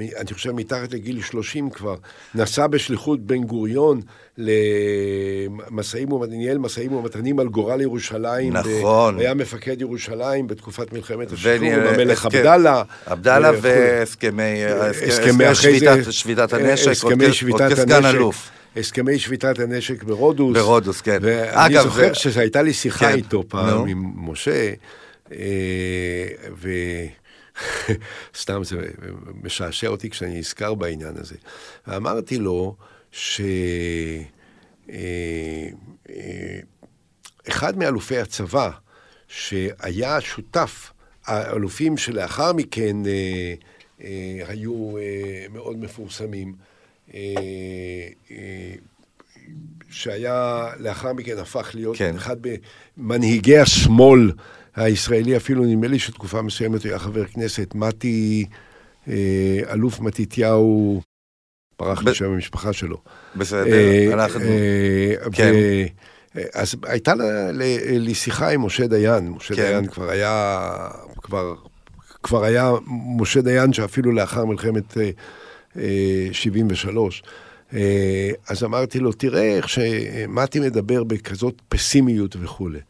אני חושב מתחת לגיל 30 כבר, נסע בשליחות בן גוריון למשאים ומתנים, ניהל משאים ומתנים על גורל ירושלים. נכון. ב- היה מפקד ירושלים בתקופת מלחמת השחרור, עם המלך עבדאללה. עבדאללה. והסכמי הסכמי אחרי זה- שביתת- הנשק, הסכמי שביתת הנשק. הסכמי שביתת הנשק ברודוס. ברודוס, כן. ואני אגב, זוכר שהייתה לי שיחה כן, איתו פעם. עם משה, אה, ו... סתם זה משעשע אותי כשאני נזכר בעניין הזה. ואמרתי לו ש... אה, אה, מאלופי הצבא, שהיה שותף, האלופים שלאחר מכן אה, אה, היו אה, מאוד מפורסמים, אה, אה, שהיה לאחר מכן הפך להיות. כן. אחד ממנהיגי השמאל הישראלי, אפילו נדמה לי שתקופה מסוימת הוא היה חבר כנסת, מתי, אה, אלוף מתתיהו, ברח לי שם המשפחה שלו. בסדר, אה, אנחנו... אה, כן. ו- אז הייתה לי שיחה עם משה דיין, משה כן. דיין כבר היה, כבר, כבר היה משה דיין שאפילו לאחר מלחמת אה, אה, 73. אה, אז אמרתי לו, תראה איך שמתי מדבר בכזאת פסימיות וכולי.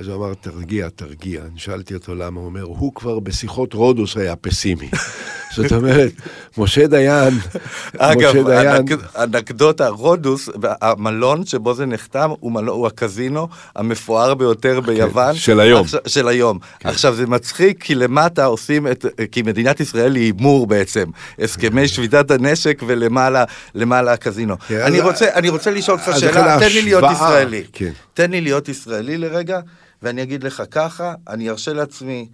אז הוא אמר, תרגיע, תרגיע. אני שאלתי אותו למה, הוא אומר, הוא כבר בשיחות רודוס היה פסימי. זאת אומרת, משה דיין, אגב, משה דיין, אנק- אנקדוטה, רודוס, המלון שבו זה נחתם, הוא, מלון, הוא הקזינו המפואר ביותר ביוון. כן, של היום. כן. עכשיו, של היום. עכשיו, זה מצחיק, כי למטה עושים את, כי מדינת ישראל היא הימור בעצם. הסכמי שביתת הנשק ולמעלה למעלה הקזינו. כן, אני, רוצה, אני רוצה לשאול אותך שאלה, תן לי להיות ישראלי. כן. תן לי להיות ישראלי לרגע, ואני אגיד לך ככה, אני ארשה לעצמי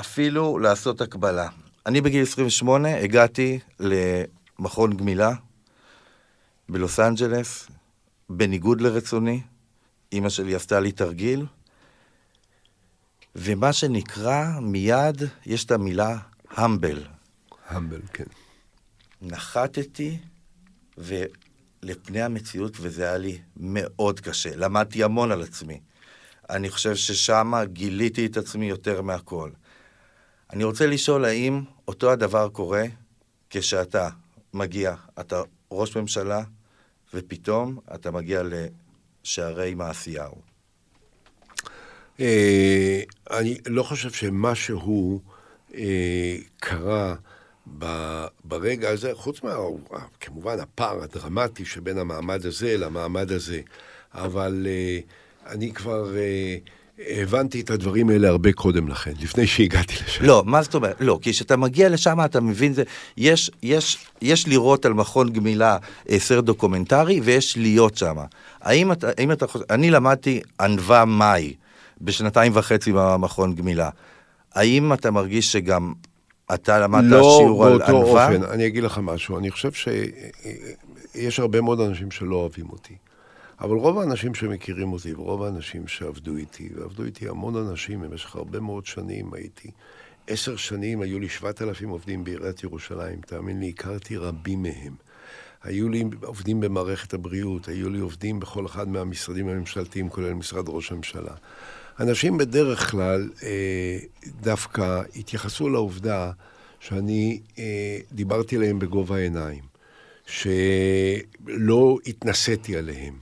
אפילו לעשות הקבלה. אני בגיל 28 הגעתי למכון גמילה בלוס אנג'לס, בניגוד לרצוני. אימא שלי עשתה לי תרגיל, ומה שנקרא, מיד יש את המילה המבל. המבל, כן. נחתתי ולפני המציאות, וזה היה לי מאוד קשה. למדתי המון על עצמי. אני חושב ששם גיליתי את עצמי יותר מהכל. אני רוצה לשאול האם אותו הדבר קורה כשאתה מגיע, אתה ראש ממשלה, ופתאום אתה מגיע לשערי מעשיהו. אה, אני לא חושב שמשהו אה, קרה ברגע הזה, חוץ מה... כמובן, הפער הדרמטי שבין המעמד הזה למעמד הזה, אבל אה, אני כבר אה, הבנתי את הדברים האלה הרבה קודם לכן, לפני שהגעתי לשם. לא, מה זאת אומרת? לא, כי כשאתה מגיע לשם אתה מבין זה, יש, יש, יש לראות על מכון גמילה אה, סרט דוקומנטרי ויש להיות שם. האם אתה, האם אתה חושב, אני למדתי ענווה מאי בשנתיים וחצי במכון גמילה. האם אתה מרגיש שגם אתה למדת לא שיעור על באותו ענווה? אופן, אני אגיד לך משהו, אני חושב שיש הרבה מאוד אנשים שלא אוהבים אותי. אבל רוב האנשים שמכירים אותי, ורוב האנשים שעבדו איתי, ועבדו איתי המון אנשים במשך הרבה מאוד שנים, הייתי עשר שנים, היו לי שבעת אלפים עובדים בעיריית ירושלים, תאמין לי, הכרתי רבים מהם. היו לי עובדים במערכת הבריאות, היו לי עובדים בכל אחד מהמשרדים הממשלתיים, כולל משרד ראש הממשלה. אנשים בדרך כלל אה, דווקא התייחסו לעובדה שאני אה, דיברתי אליהם בגובה העיניים, שלא התנסיתי עליהם,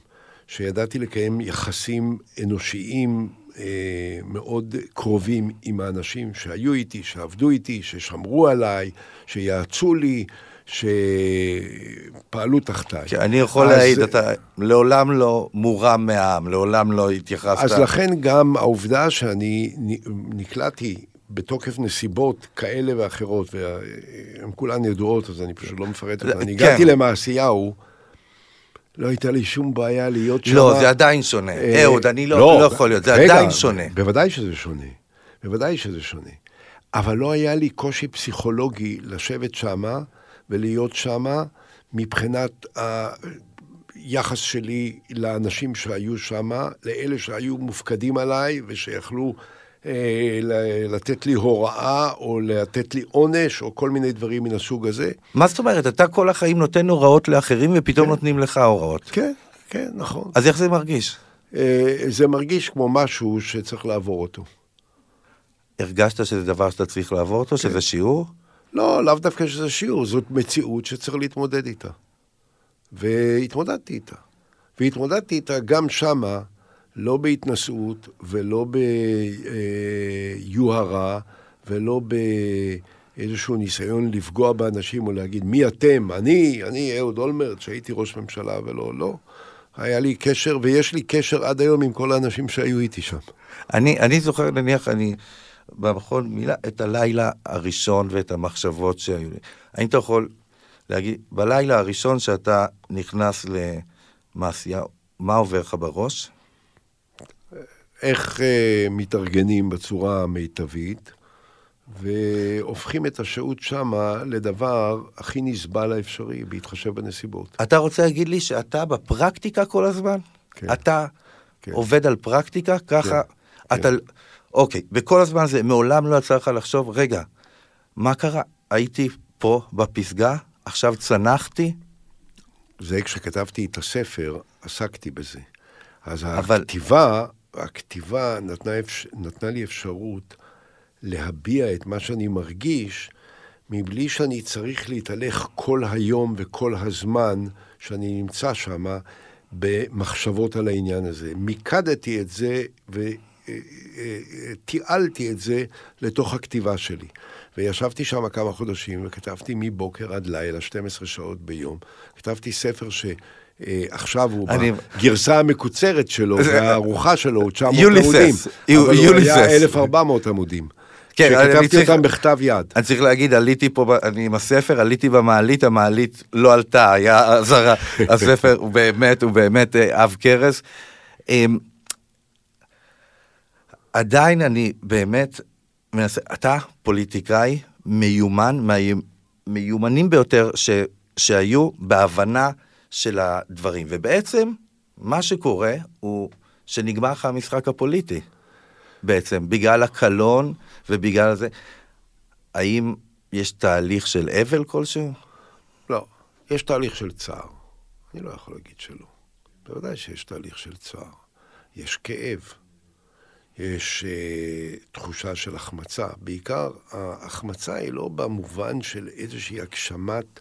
שידעתי לקיים יחסים אנושיים אה, מאוד קרובים עם האנשים שהיו איתי, שעבדו איתי, ששמרו עליי, שיעצו לי, שפעלו תחתיי. כי אני יכול אז- להעיד, אתה לעולם לא מורם מהעם, לעולם לא התייחסת. אז לכן גם העובדה שאני נקלעתי בתוקף נסיבות כאלה ואחרות, והן כולן ידועות, אז אני פשוט לא מפרט אותן. אני כן. הגעתי למעשיהו, לא הייתה לי שום בעיה להיות שם. לא, זה עדיין שונה. אה, אהוד, אני לא, לא יכול להיות, זה רגע, עדיין שונה. בוודאי שזה שונה. בוודאי שזה שונה. אבל לא היה לי קושי פסיכולוגי לשבת שמה ולהיות שמה מבחינת היחס שלי לאנשים שהיו שמה, לאלה שהיו מופקדים עליי ושיכלו אה, לתת לי הוראה או לתת לי עונש או כל מיני דברים מן הסוג הזה. מה זאת אומרת? אתה כל החיים נותן הוראות לאחרים ופתאום נותנים לך הוראות. כן, כן, נכון. אז איך זה מרגיש? אה, זה מרגיש כמו משהו שצריך לעבור אותו. הרגשת שזה דבר שאתה צריך לעבור אותו, שזה שיעור? לא, לאו דווקא שזה שיעור, זאת מציאות שצריך להתמודד איתה. והתמודדתי איתה. והתמודדתי איתה גם שמה, לא בהתנשאות ולא ביוהרה ולא באיזשהו ניסיון לפגוע באנשים או להגיד מי אתם, אני, אני אהוד אולמרט שהייתי ראש ממשלה ולא, לא. היה לי קשר ויש לי קשר עד היום עם כל האנשים שהיו איתי שם. אני, אני זוכר, נניח, אני במכון מילה, את הלילה הראשון ואת המחשבות שהיו לי. האם אתה יכול להגיד, בלילה הראשון שאתה נכנס למעשייה, מה עובר לך בראש? איך אה, מתארגנים בצורה המיטבית, והופכים את השהות שמה לדבר הכי נסבל האפשרי, בהתחשב בנסיבות. אתה רוצה להגיד לי שאתה בפרקטיקה כל הזמן? כן. אתה כן. עובד על פרקטיקה? ככה? כן. אתה... אוקיי, וכל הזמן זה, מעולם לא יצא לך לחשוב, רגע, מה קרה? הייתי פה בפסגה, עכשיו צנחתי? זה כשכתבתי את הספר, עסקתי בזה. אז אבל- הכתיבה, הכתיבה נתנה, אפש... נתנה לי אפשרות להביע את מה שאני מרגיש, מבלי שאני צריך להתהלך כל היום וכל הזמן שאני נמצא שם במחשבות על העניין הזה. מיקדתי את זה ותיעלתי את זה לתוך הכתיבה שלי. וישבתי שם כמה חודשים וכתבתי מבוקר עד לילה, 12 שעות ביום. כתבתי ספר ש... אה, עכשיו הוא אני- בגרסה המקוצרת שלו, והארוחה שלו הוא 900 יוליסס, עמודים. אבל הוא. היה 1,400 עמודים. כן, אני שכתבתי צריך- אותם בכתב יד. אני צריך להגיד, עליתי פה, אני עם הספר, עליתי במעלית, המעלית לא עלתה, היה אזהרה. הספר הוא באמת, הוא באמת אה, עב כרס. עדיין אני באמת מנסה, אתה פוליטיקאי מיומן, מהמיומנים ביותר ש, שהיו בהבנה של הדברים. ובעצם, מה שקורה הוא שנגמר לך המשחק הפוליטי. בעצם, בגלל הקלון ובגלל זה. האם יש תהליך של אבל כלשהו? לא, יש תהליך של צער. אני לא יכול להגיד שלא. בוודאי שיש תהליך של צער. יש כאב. יש אה, תחושה של החמצה. בעיקר, ההחמצה היא לא במובן של איזושהי הגשמת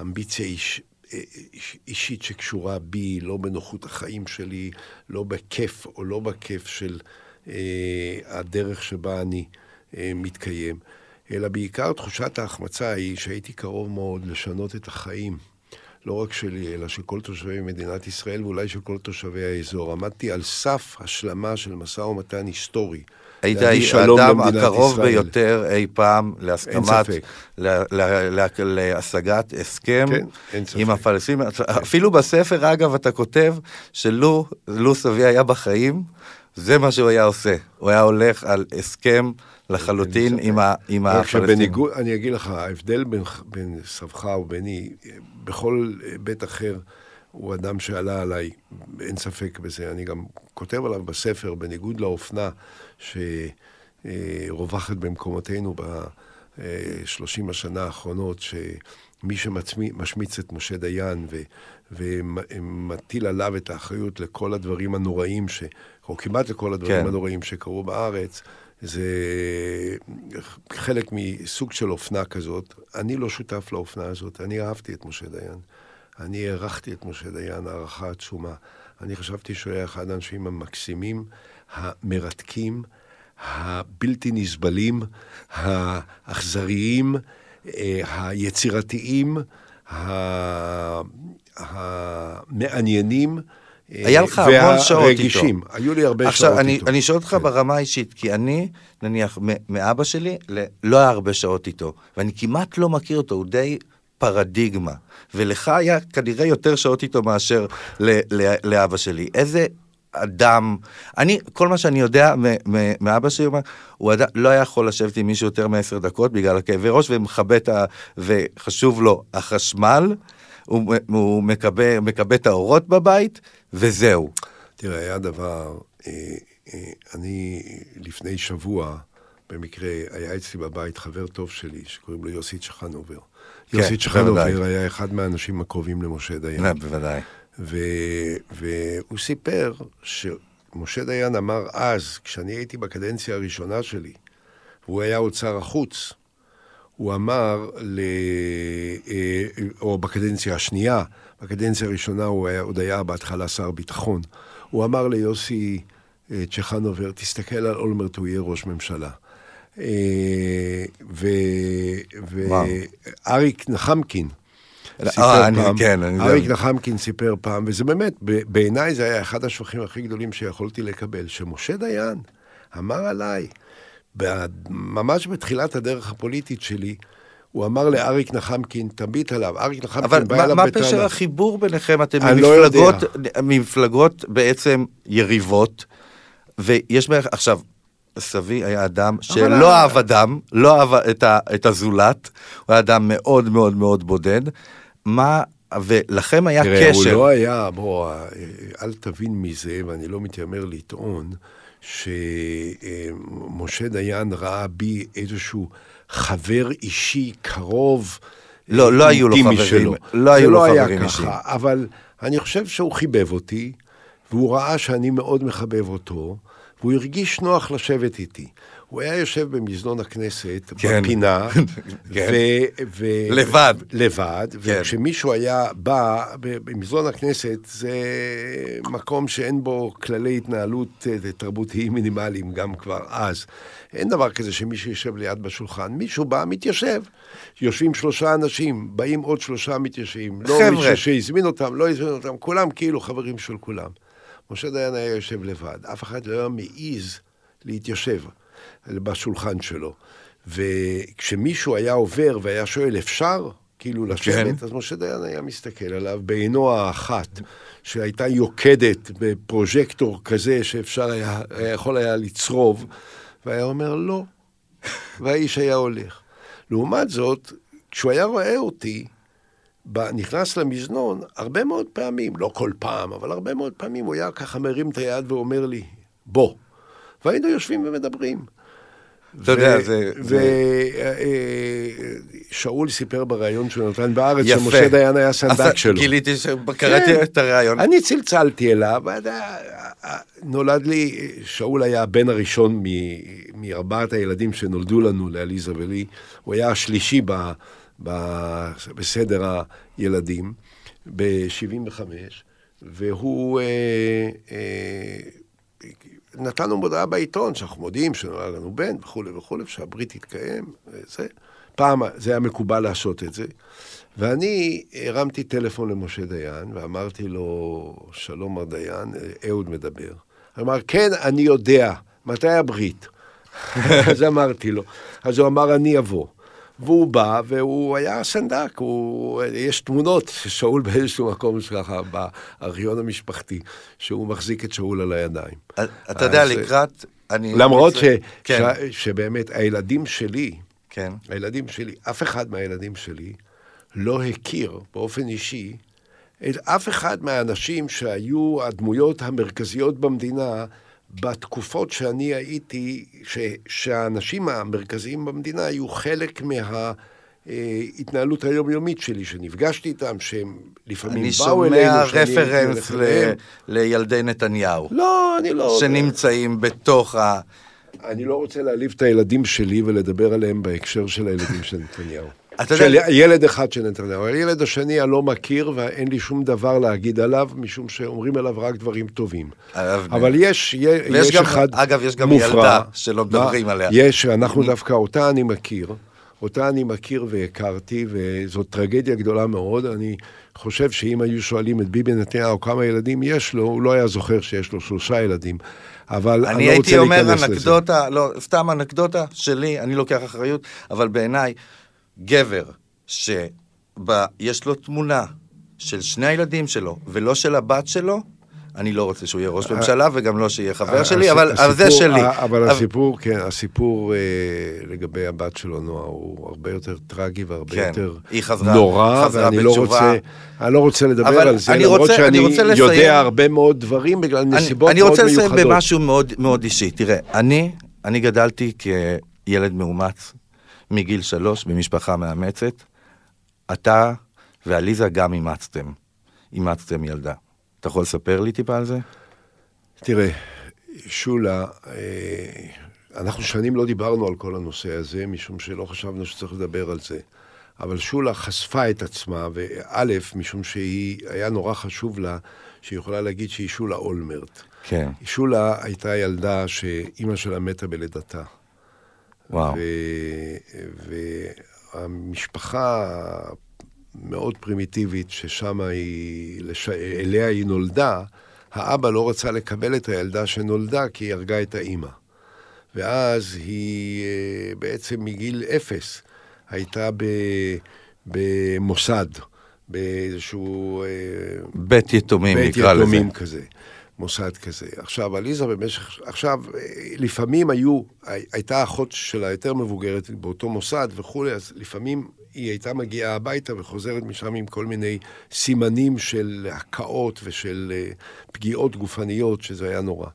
אמביציה איש, אה, איש, אישית שקשורה בי, לא בנוחות החיים שלי, לא בכיף או לא בכיף של אה, הדרך שבה אני אה, מתקיים, אלא בעיקר תחושת ההחמצה היא שהייתי קרוב מאוד לשנות את החיים. לא רק שלי, אלא של כל תושבי מדינת ישראל, ואולי של כל תושבי האזור. עמדתי על סף השלמה של משא ומתן היסטורי. היית האדם הקרוב ישראל. ביותר אי פעם להסכמת, ספק. ל- ל- ל- להשגת הסכם כן. עם הפלסטינים. אפילו בספר, אגב, אתה כותב שלו לו סבי היה בחיים, זה מה שהוא היה עושה. הוא היה הולך על הסכם לחלוטין עם ה- עם הפלסטינים. שבניגוד, אני אגיד לך, ההבדל בין, בין סבך וביני, בכל בית אחר, הוא אדם שעלה עליי, אין ספק בזה. אני גם כותב עליו בספר, בניגוד לאופנה שרווחת במקומותינו ב-30 השנה האחרונות, שמי שמשמיץ את משה דיין ו, ומטיל עליו את האחריות לכל הדברים הנוראים, ש, או כמעט לכל הדברים כן. הנוראים שקרו בארץ, זה חלק מסוג של אופנה כזאת. אני לא שותף לאופנה הזאת, אני אהבתי את משה דיין. אני הערכתי את משה דיין הערכה עצומה. אני חשבתי שהוא היה אחד האנשים המקסימים, המרתקים, הבלתי נסבלים, האכזריים, אה, היצירתיים, המעניינים. אה, היה לך המון שעות איתו. והרגישים. היו לי הרבה עכשיו, שעות אני, איתו. אני שואל אותך כן. ברמה האישית, כי אני, נניח, מאבא שלי, לא היה הרבה שעות איתו, ואני כמעט לא מכיר אותו, הוא די פרדיגמה. ולך היה כנראה יותר שעות איתו מאשר ל- ל- לאבא שלי. איזה אדם, אני, כל מה שאני יודע מ- מ- מאבא שלי, הוא אדם, לא היה יכול לשבת עם מישהו יותר מעשר דקות בגלל הכאבי ראש, ומכבה את ה... וחשוב לו החשמל, הוא, הוא מקבל, מקבל את האורות בבית, וזהו. תראה, היה דבר, אה, אה, אני לפני שבוע, במקרה, היה אצלי בבית חבר טוב שלי, שקוראים לו יוסי צ'חנובר. כן, יוסי צ'חנובר. היה אחד מהאנשים הקרובים למשה דיין. לא, בוודאי. ו, והוא סיפר שמשה דיין אמר אז, כשאני הייתי בקדנציה הראשונה שלי, והוא היה שר החוץ, הוא אמר, ל... אה, או בקדנציה השנייה, בקדנציה הראשונה הוא היה, עוד היה בהתחלה שר ביטחון, הוא אמר ליוסי אה, צ'חנובר, תסתכל על אולמרט, הוא יהיה ראש ממשלה. אה, ואריק נחמקין, סיפר אה, אני- פעם, כן, אני אריק. נחמקין סיפר פעם, וזה באמת, בעיניי זה היה אחד השבחים הכי גדולים שיכולתי לקבל, שמשה דיין אמר עליי, ממש בתחילת הדרך הפוליטית שלי, הוא אמר לאריק נחמקין, תביט עליו, אריק נחמקין אבל בא מה, אליו מה בטענה. פשר החיבור ביניכם? אתם לא ממפלגות, יודע. מפלגות בעצם יריבות, ויש בערך, עכשיו, סבי היה אדם שלא אהב אדם, לא אהב את, ה, את הזולת, הוא היה אדם מאוד מאוד מאוד בודד. מה, ולכם היה תראה, הוא קשר. לא היה, בוא, אל תבין מזה, ואני לא מתיימר לטעון, שמשה דיין ראה בי איזשהו חבר אישי קרוב. לא, לא היו לו חברים, שלו. לא היו לו לא היה חברים ככה, אישיים. אבל אני חושב שהוא חיבב אותי, והוא ראה שאני מאוד מחבב אותו, והוא הרגיש נוח לשבת איתי. הוא היה יושב במזנון הכנסת, כן. בפינה, כן. ו- ו- לבד. לבד, כן. וכשמישהו היה בא, במזנון הכנסת זה מקום שאין בו כללי התנהלות אה, תרבותיים מינימליים גם כבר אז. אין דבר כזה שמישהו יושב ליד בשולחן, מישהו בא, מתיישב. יושבים שלושה אנשים, באים עוד שלושה מתיישבים. לא חבר'ה. מישהו שהזמין אותם, לא הזמין אותם, כולם כאילו חברים של כולם. משה דיין היה יושב לבד, אף אחד לא היה מעז להתיישב בשולחן שלו. וכשמישהו היה עובר והיה שואל, אפשר כאילו לשבת? כן. אז משה דיין היה מסתכל עליו בעינו האחת, שהייתה יוקדת בפרוז'קטור כזה שאפשר היה, היה יכול היה לצרוב, והיה אומר לא, והאיש היה הולך. לעומת זאת, כשהוא היה רואה אותי, נכנס למזנון, הרבה מאוד פעמים, לא כל פעם, אבל הרבה מאוד פעמים הוא היה ככה מרים את היד ואומר לי, בוא. והיינו יושבים ומדברים. אתה יודע, זה- ושאול סיפר בריאיון שהוא נתן בארץ. שמשה דיין היה סנדק שלו. גיליתי שקראתי כן. את הרעיון. אני צלצלתי אליו, ואתה- נולד לי, שאול היה הבן הראשון מארבעת הילדים שנולדו לנו, לעליזה ולי. הוא היה השלישי בסדר הילדים, ב-75, והוא... נתנו מודעה בעיתון שאנחנו מודיעים שנולד לנו בן וכולי וכולי, שהברית תתקיים, וזה. פעם זה היה מקובל לעשות את זה. ואני הרמתי טלפון למשה דיין ואמרתי לו, שלום מר דיין, אהוד מדבר. אמר, כן, אני יודע, מתי הברית? אז אמרתי לו. אז הוא אמר, אני אבוא. והוא בא, והוא היה סנדק, הוא, יש תמונות ששאול באיזשהו מקום ככה, בארכיון המשפחתי, שהוא מחזיק את שאול על הידיים. אתה יודע, אז, לקראת... אני למרות ש, כן, ש, שבאמת הילדים שלי, כן. הילדים שלי, אף אחד מהילדים שלי לא הכיר באופן אישי את אף אחד מהאנשים שהיו הדמויות המרכזיות במדינה בתקופות שאני הייתי, ש, שהאנשים המרכזיים במדינה היו חלק מההתנהלות היומיומית שלי, שנפגשתי איתם, שהם לפעמים אני באו אלינו, שומע שאני הייתי רפרנס ל-. לילדי נתניהו, לא, אני לא... שנמצאים בתוך ה... אני לא רוצה להעליב את הילדים שלי ולדבר עליהם בהקשר של הילדים של נתניהו. של ילד אחד של נתניהו. הילד השני אני לא מכיר ואין לי שום דבר להגיד עליו, משום שאומרים עליו רק דברים טובים. אבל יש, יש, גם- אחד אגב, יש גם מופרע. ילדה שלא מדברים? עליה. יש, אנחנו דווקא, אותה אני מכיר. אותה אני מכיר והכרתי, וזאת טרגדיה גדולה מאוד. אני חושב שאם היו שואלים את ביבי נתניהו כמה ילדים יש לו, הוא לא היה זוכר שיש לו שלושה ילדים. אבל אני, אני לא הייתי רוצה אומר להיכנס לזה. אנקדוטה, לא, סתם אנקדוטה שלי, אני לוקח אחריות, אבל בעיניי, גבר שיש לו תמונה של שני הילדים שלו ולא של הבת שלו, אני לא רוצה שהוא יהיה ראש ממשלה וגם לא שיהיה חבר שלי, הס- אבל זה שלי. ה- אבל הסיפור, כן, הסיפור אה, לגבי הבת שלו, נועה, הוא הרבה יותר טרגי והרבה כן, יותר נורא, ואני לא. רוצה, אני לא רוצה לדבר על זה, אני למרות רוצה- אני שאני רוצה יודע הרבה מאוד דברים בגלל אני- נסיבות אני מאוד רוצה מיוחדות. לסיים במשהו מאוד אישי. תראה, אני, אני גדלתי כילד מאומץ מגיל שלוש במשפחה מאמצת. אתה ועליזה גם אימצתם. אימצתם ילדה. אתה יכול לספר לי טיפה על זה? תראה, שולה, אה, אנחנו שנים לא דיברנו על כל הנושא הזה, משום שלא חשבנו שצריך לדבר על זה. אבל שולה חשפה את עצמה, וא', משום שהיא, היה נורא חשוב לה שהיא יכולה להגיד שהיא שולה אולמרט. כן. שולה הייתה ילדה שאימא שלה מתה בלידתה. וואו. והמשפחה מאוד פרימיטיבית, ששם היא, לש... אליה היא נולדה, האבא לא רצה לקבל את הילדה שנולדה כי היא הרגה את האימא. ואז היא אה, בעצם מגיל אפס הייתה ב... במוסד, באיזשהו... אה, בית יתומים, נקרא לזה. בית יתומים כזה. מוסד כזה. עכשיו, עליזה במשך, עכשיו, לפעמים היו, הייתה אחות שלה יותר מבוגרת באותו מוסד וכולי, אז לפעמים היא הייתה מגיעה הביתה וחוזרת משם עם כל מיני סימנים של הקאות ושל אה, פגיעות גופניות, שזה היה נורא.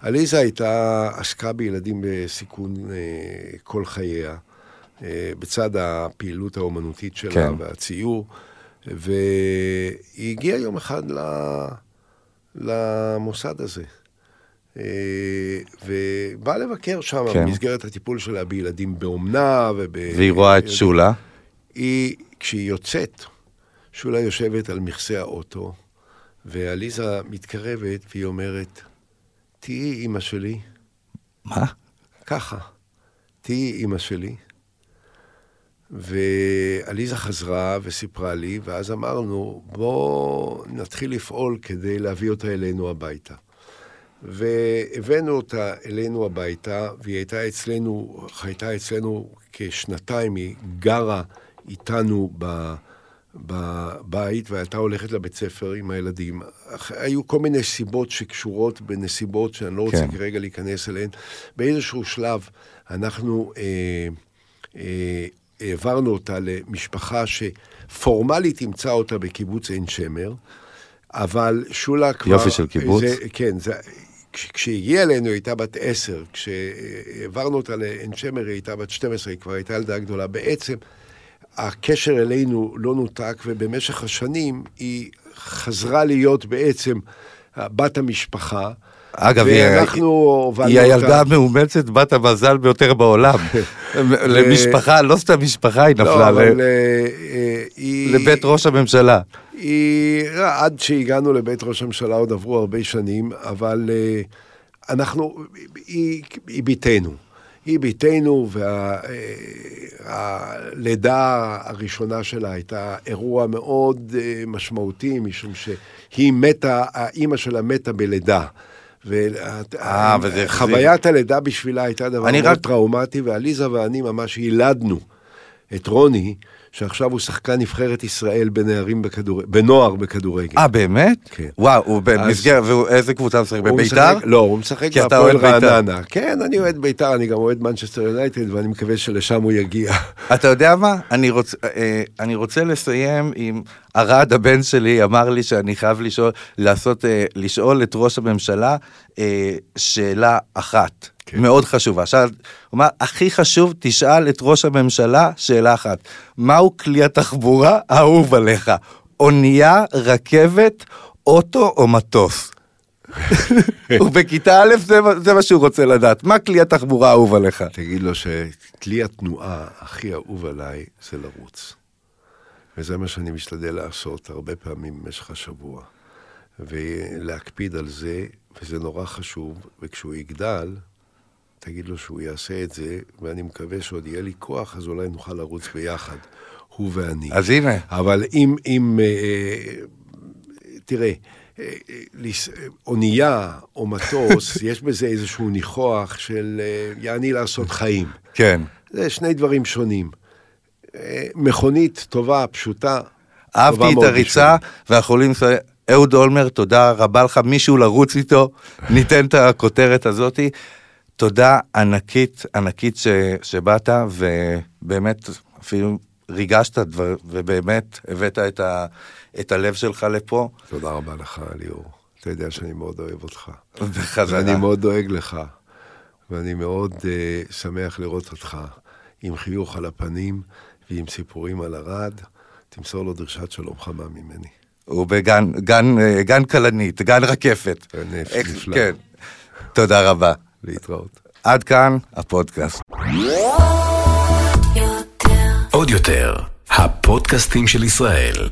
עליזה הייתה, עסקה בילדים בסיכון אה, כל חייה, אה, בצד הפעילות האומנותית שלה כן. והציור, והיא הגיעה יום אחד ל... למוסד הזה. אה, ובאה לבקר שם כן. במסגרת הטיפול שלה בילדים באומנה וב... והיא רואה את שולה? היא, כשהיא יוצאת, שולה יושבת על מכסה האוטו, ועליזה מתקרבת והיא אומרת, תהיי אימא שלי. מה? ככה, תהיי אימא שלי. ועליזה חזרה וסיפרה לי, ואז אמרנו, בואו נתחיל לפעול כדי להביא אותה אלינו הביתה. והבאנו אותה אלינו הביתה, והיא הייתה אצלנו, חייתה אצלנו כשנתיים, היא גרה איתנו ב... בבית, והייתה הולכת לבית ספר עם הילדים. היו כל מיני סיבות שקשורות בנסיבות שאני לא רוצה כן. כרגע להיכנס אליהן. באיזשהו שלב אנחנו אה, אה, העברנו אותה למשפחה שפורמלית אימצה אותה בקיבוץ עין שמר, אבל שולה כבר... יופי של קיבוץ. זה, כן, זה, כשהגיעה אלינו היא הייתה בת עשר, כשהעברנו אותה לעין שמר היא הייתה בת 12, היא כבר הייתה ילדה גדולה. בעצם הקשר אלינו לא נותק, ובמשך השנים היא חזרה להיות בעצם בת המשפחה. אגב, היא, היא הילדה המאומצת, בת המזל ביותר בעולם. למשפחה, לא סתם משפחה היא נפלה, לא, ל... אה, לבית ראש הממשלה. היא, עד שהגענו לבית ראש הממשלה עוד עברו הרבה שנים, אבל אה, אנחנו, היא, היא ביתנו. היא ביתנו, והלידה וה, הראשונה שלה הייתה אירוע מאוד אה, משמעותי, משום שהיא מתה, האימא שלה מתה בלידה. וחוויית הלידה בשבילה הייתה דבר מאוד רק... טראומטי, ועליזה ואני ממש ילדנו את רוני. שעכשיו הוא שחקן נבחרת ישראל בנערים בכדור... בנוער בכדורגל. אה, באמת? כן. וואו, הוא במסגרת, ואיזה קבוצה משחק? בביתר? לא, הוא משחק בהפועל רעננה. כן, אני אוהד ביתר, אני גם אוהד מנצ'סטר יונייטד, ואני מקווה שלשם הוא יגיע. אתה יודע מה? אני, רוצ, אה, אני רוצה לסיים עם... ארד, הבן שלי, אמר לי שאני חייב לשאול, לעשות, אה, לשאול את ראש הממשלה אה, שאלה אחת. כן. מאוד חשובה. עכשיו, הוא הכי חשוב, תשאל את ראש הממשלה שאלה אחת. מהו כלי התחבורה האהוב עליך? אונייה, רכבת, אוטו או מטוס? ובכיתה א' זה, זה מה שהוא רוצה לדעת. מה כלי התחבורה האהוב עליך? תגיד לו שכלי התנועה הכי אהוב עליי זה לרוץ. וזה מה שאני משתדל לעשות הרבה פעמים במשך השבוע. ולהקפיד על זה, וזה נורא חשוב, וכשהוא יגדל, תגיד לו שהוא יעשה את זה, ואני מקווה שעוד יהיה לי כוח, אז אולי נוכל לרוץ ביחד, הוא ואני. אז הנה. אבל אם, אם אה, אה תראה, אה, אונייה או מטוס, יש בזה איזשהו ניחוח של אה, יעני לעשות חיים. כן. זה שני דברים שונים. מכונית טובה, פשוטה. אהבתי את הריצה, ויכולים לסיים. אהוד אולמר, תודה רבה לך, מישהו לרוץ איתו, ניתן את הכותרת הזאתי. תודה ענקית, ענקית ש, שבאת, ובאמת אפילו ריגשת דבר, ובאמת הבאת את, ה, את הלב שלך לפה. תודה רבה לך, ליאור. אתה יודע שאני מאוד אוהב אותך. בחזרה. ואני מאוד דואג לך, ואני מאוד uh, שמח לראות אותך עם חיוך על הפנים ועם סיפורים על ערד. תמסור לו דרישת שלום חמה ממני. הוא בגן גן, אה, גן כלנית, גן רקפת. נפלא. כן. תודה רבה. להתראות. עד כאן הפודקאסט. עוד יותר, הפודקאסטים של ישראל.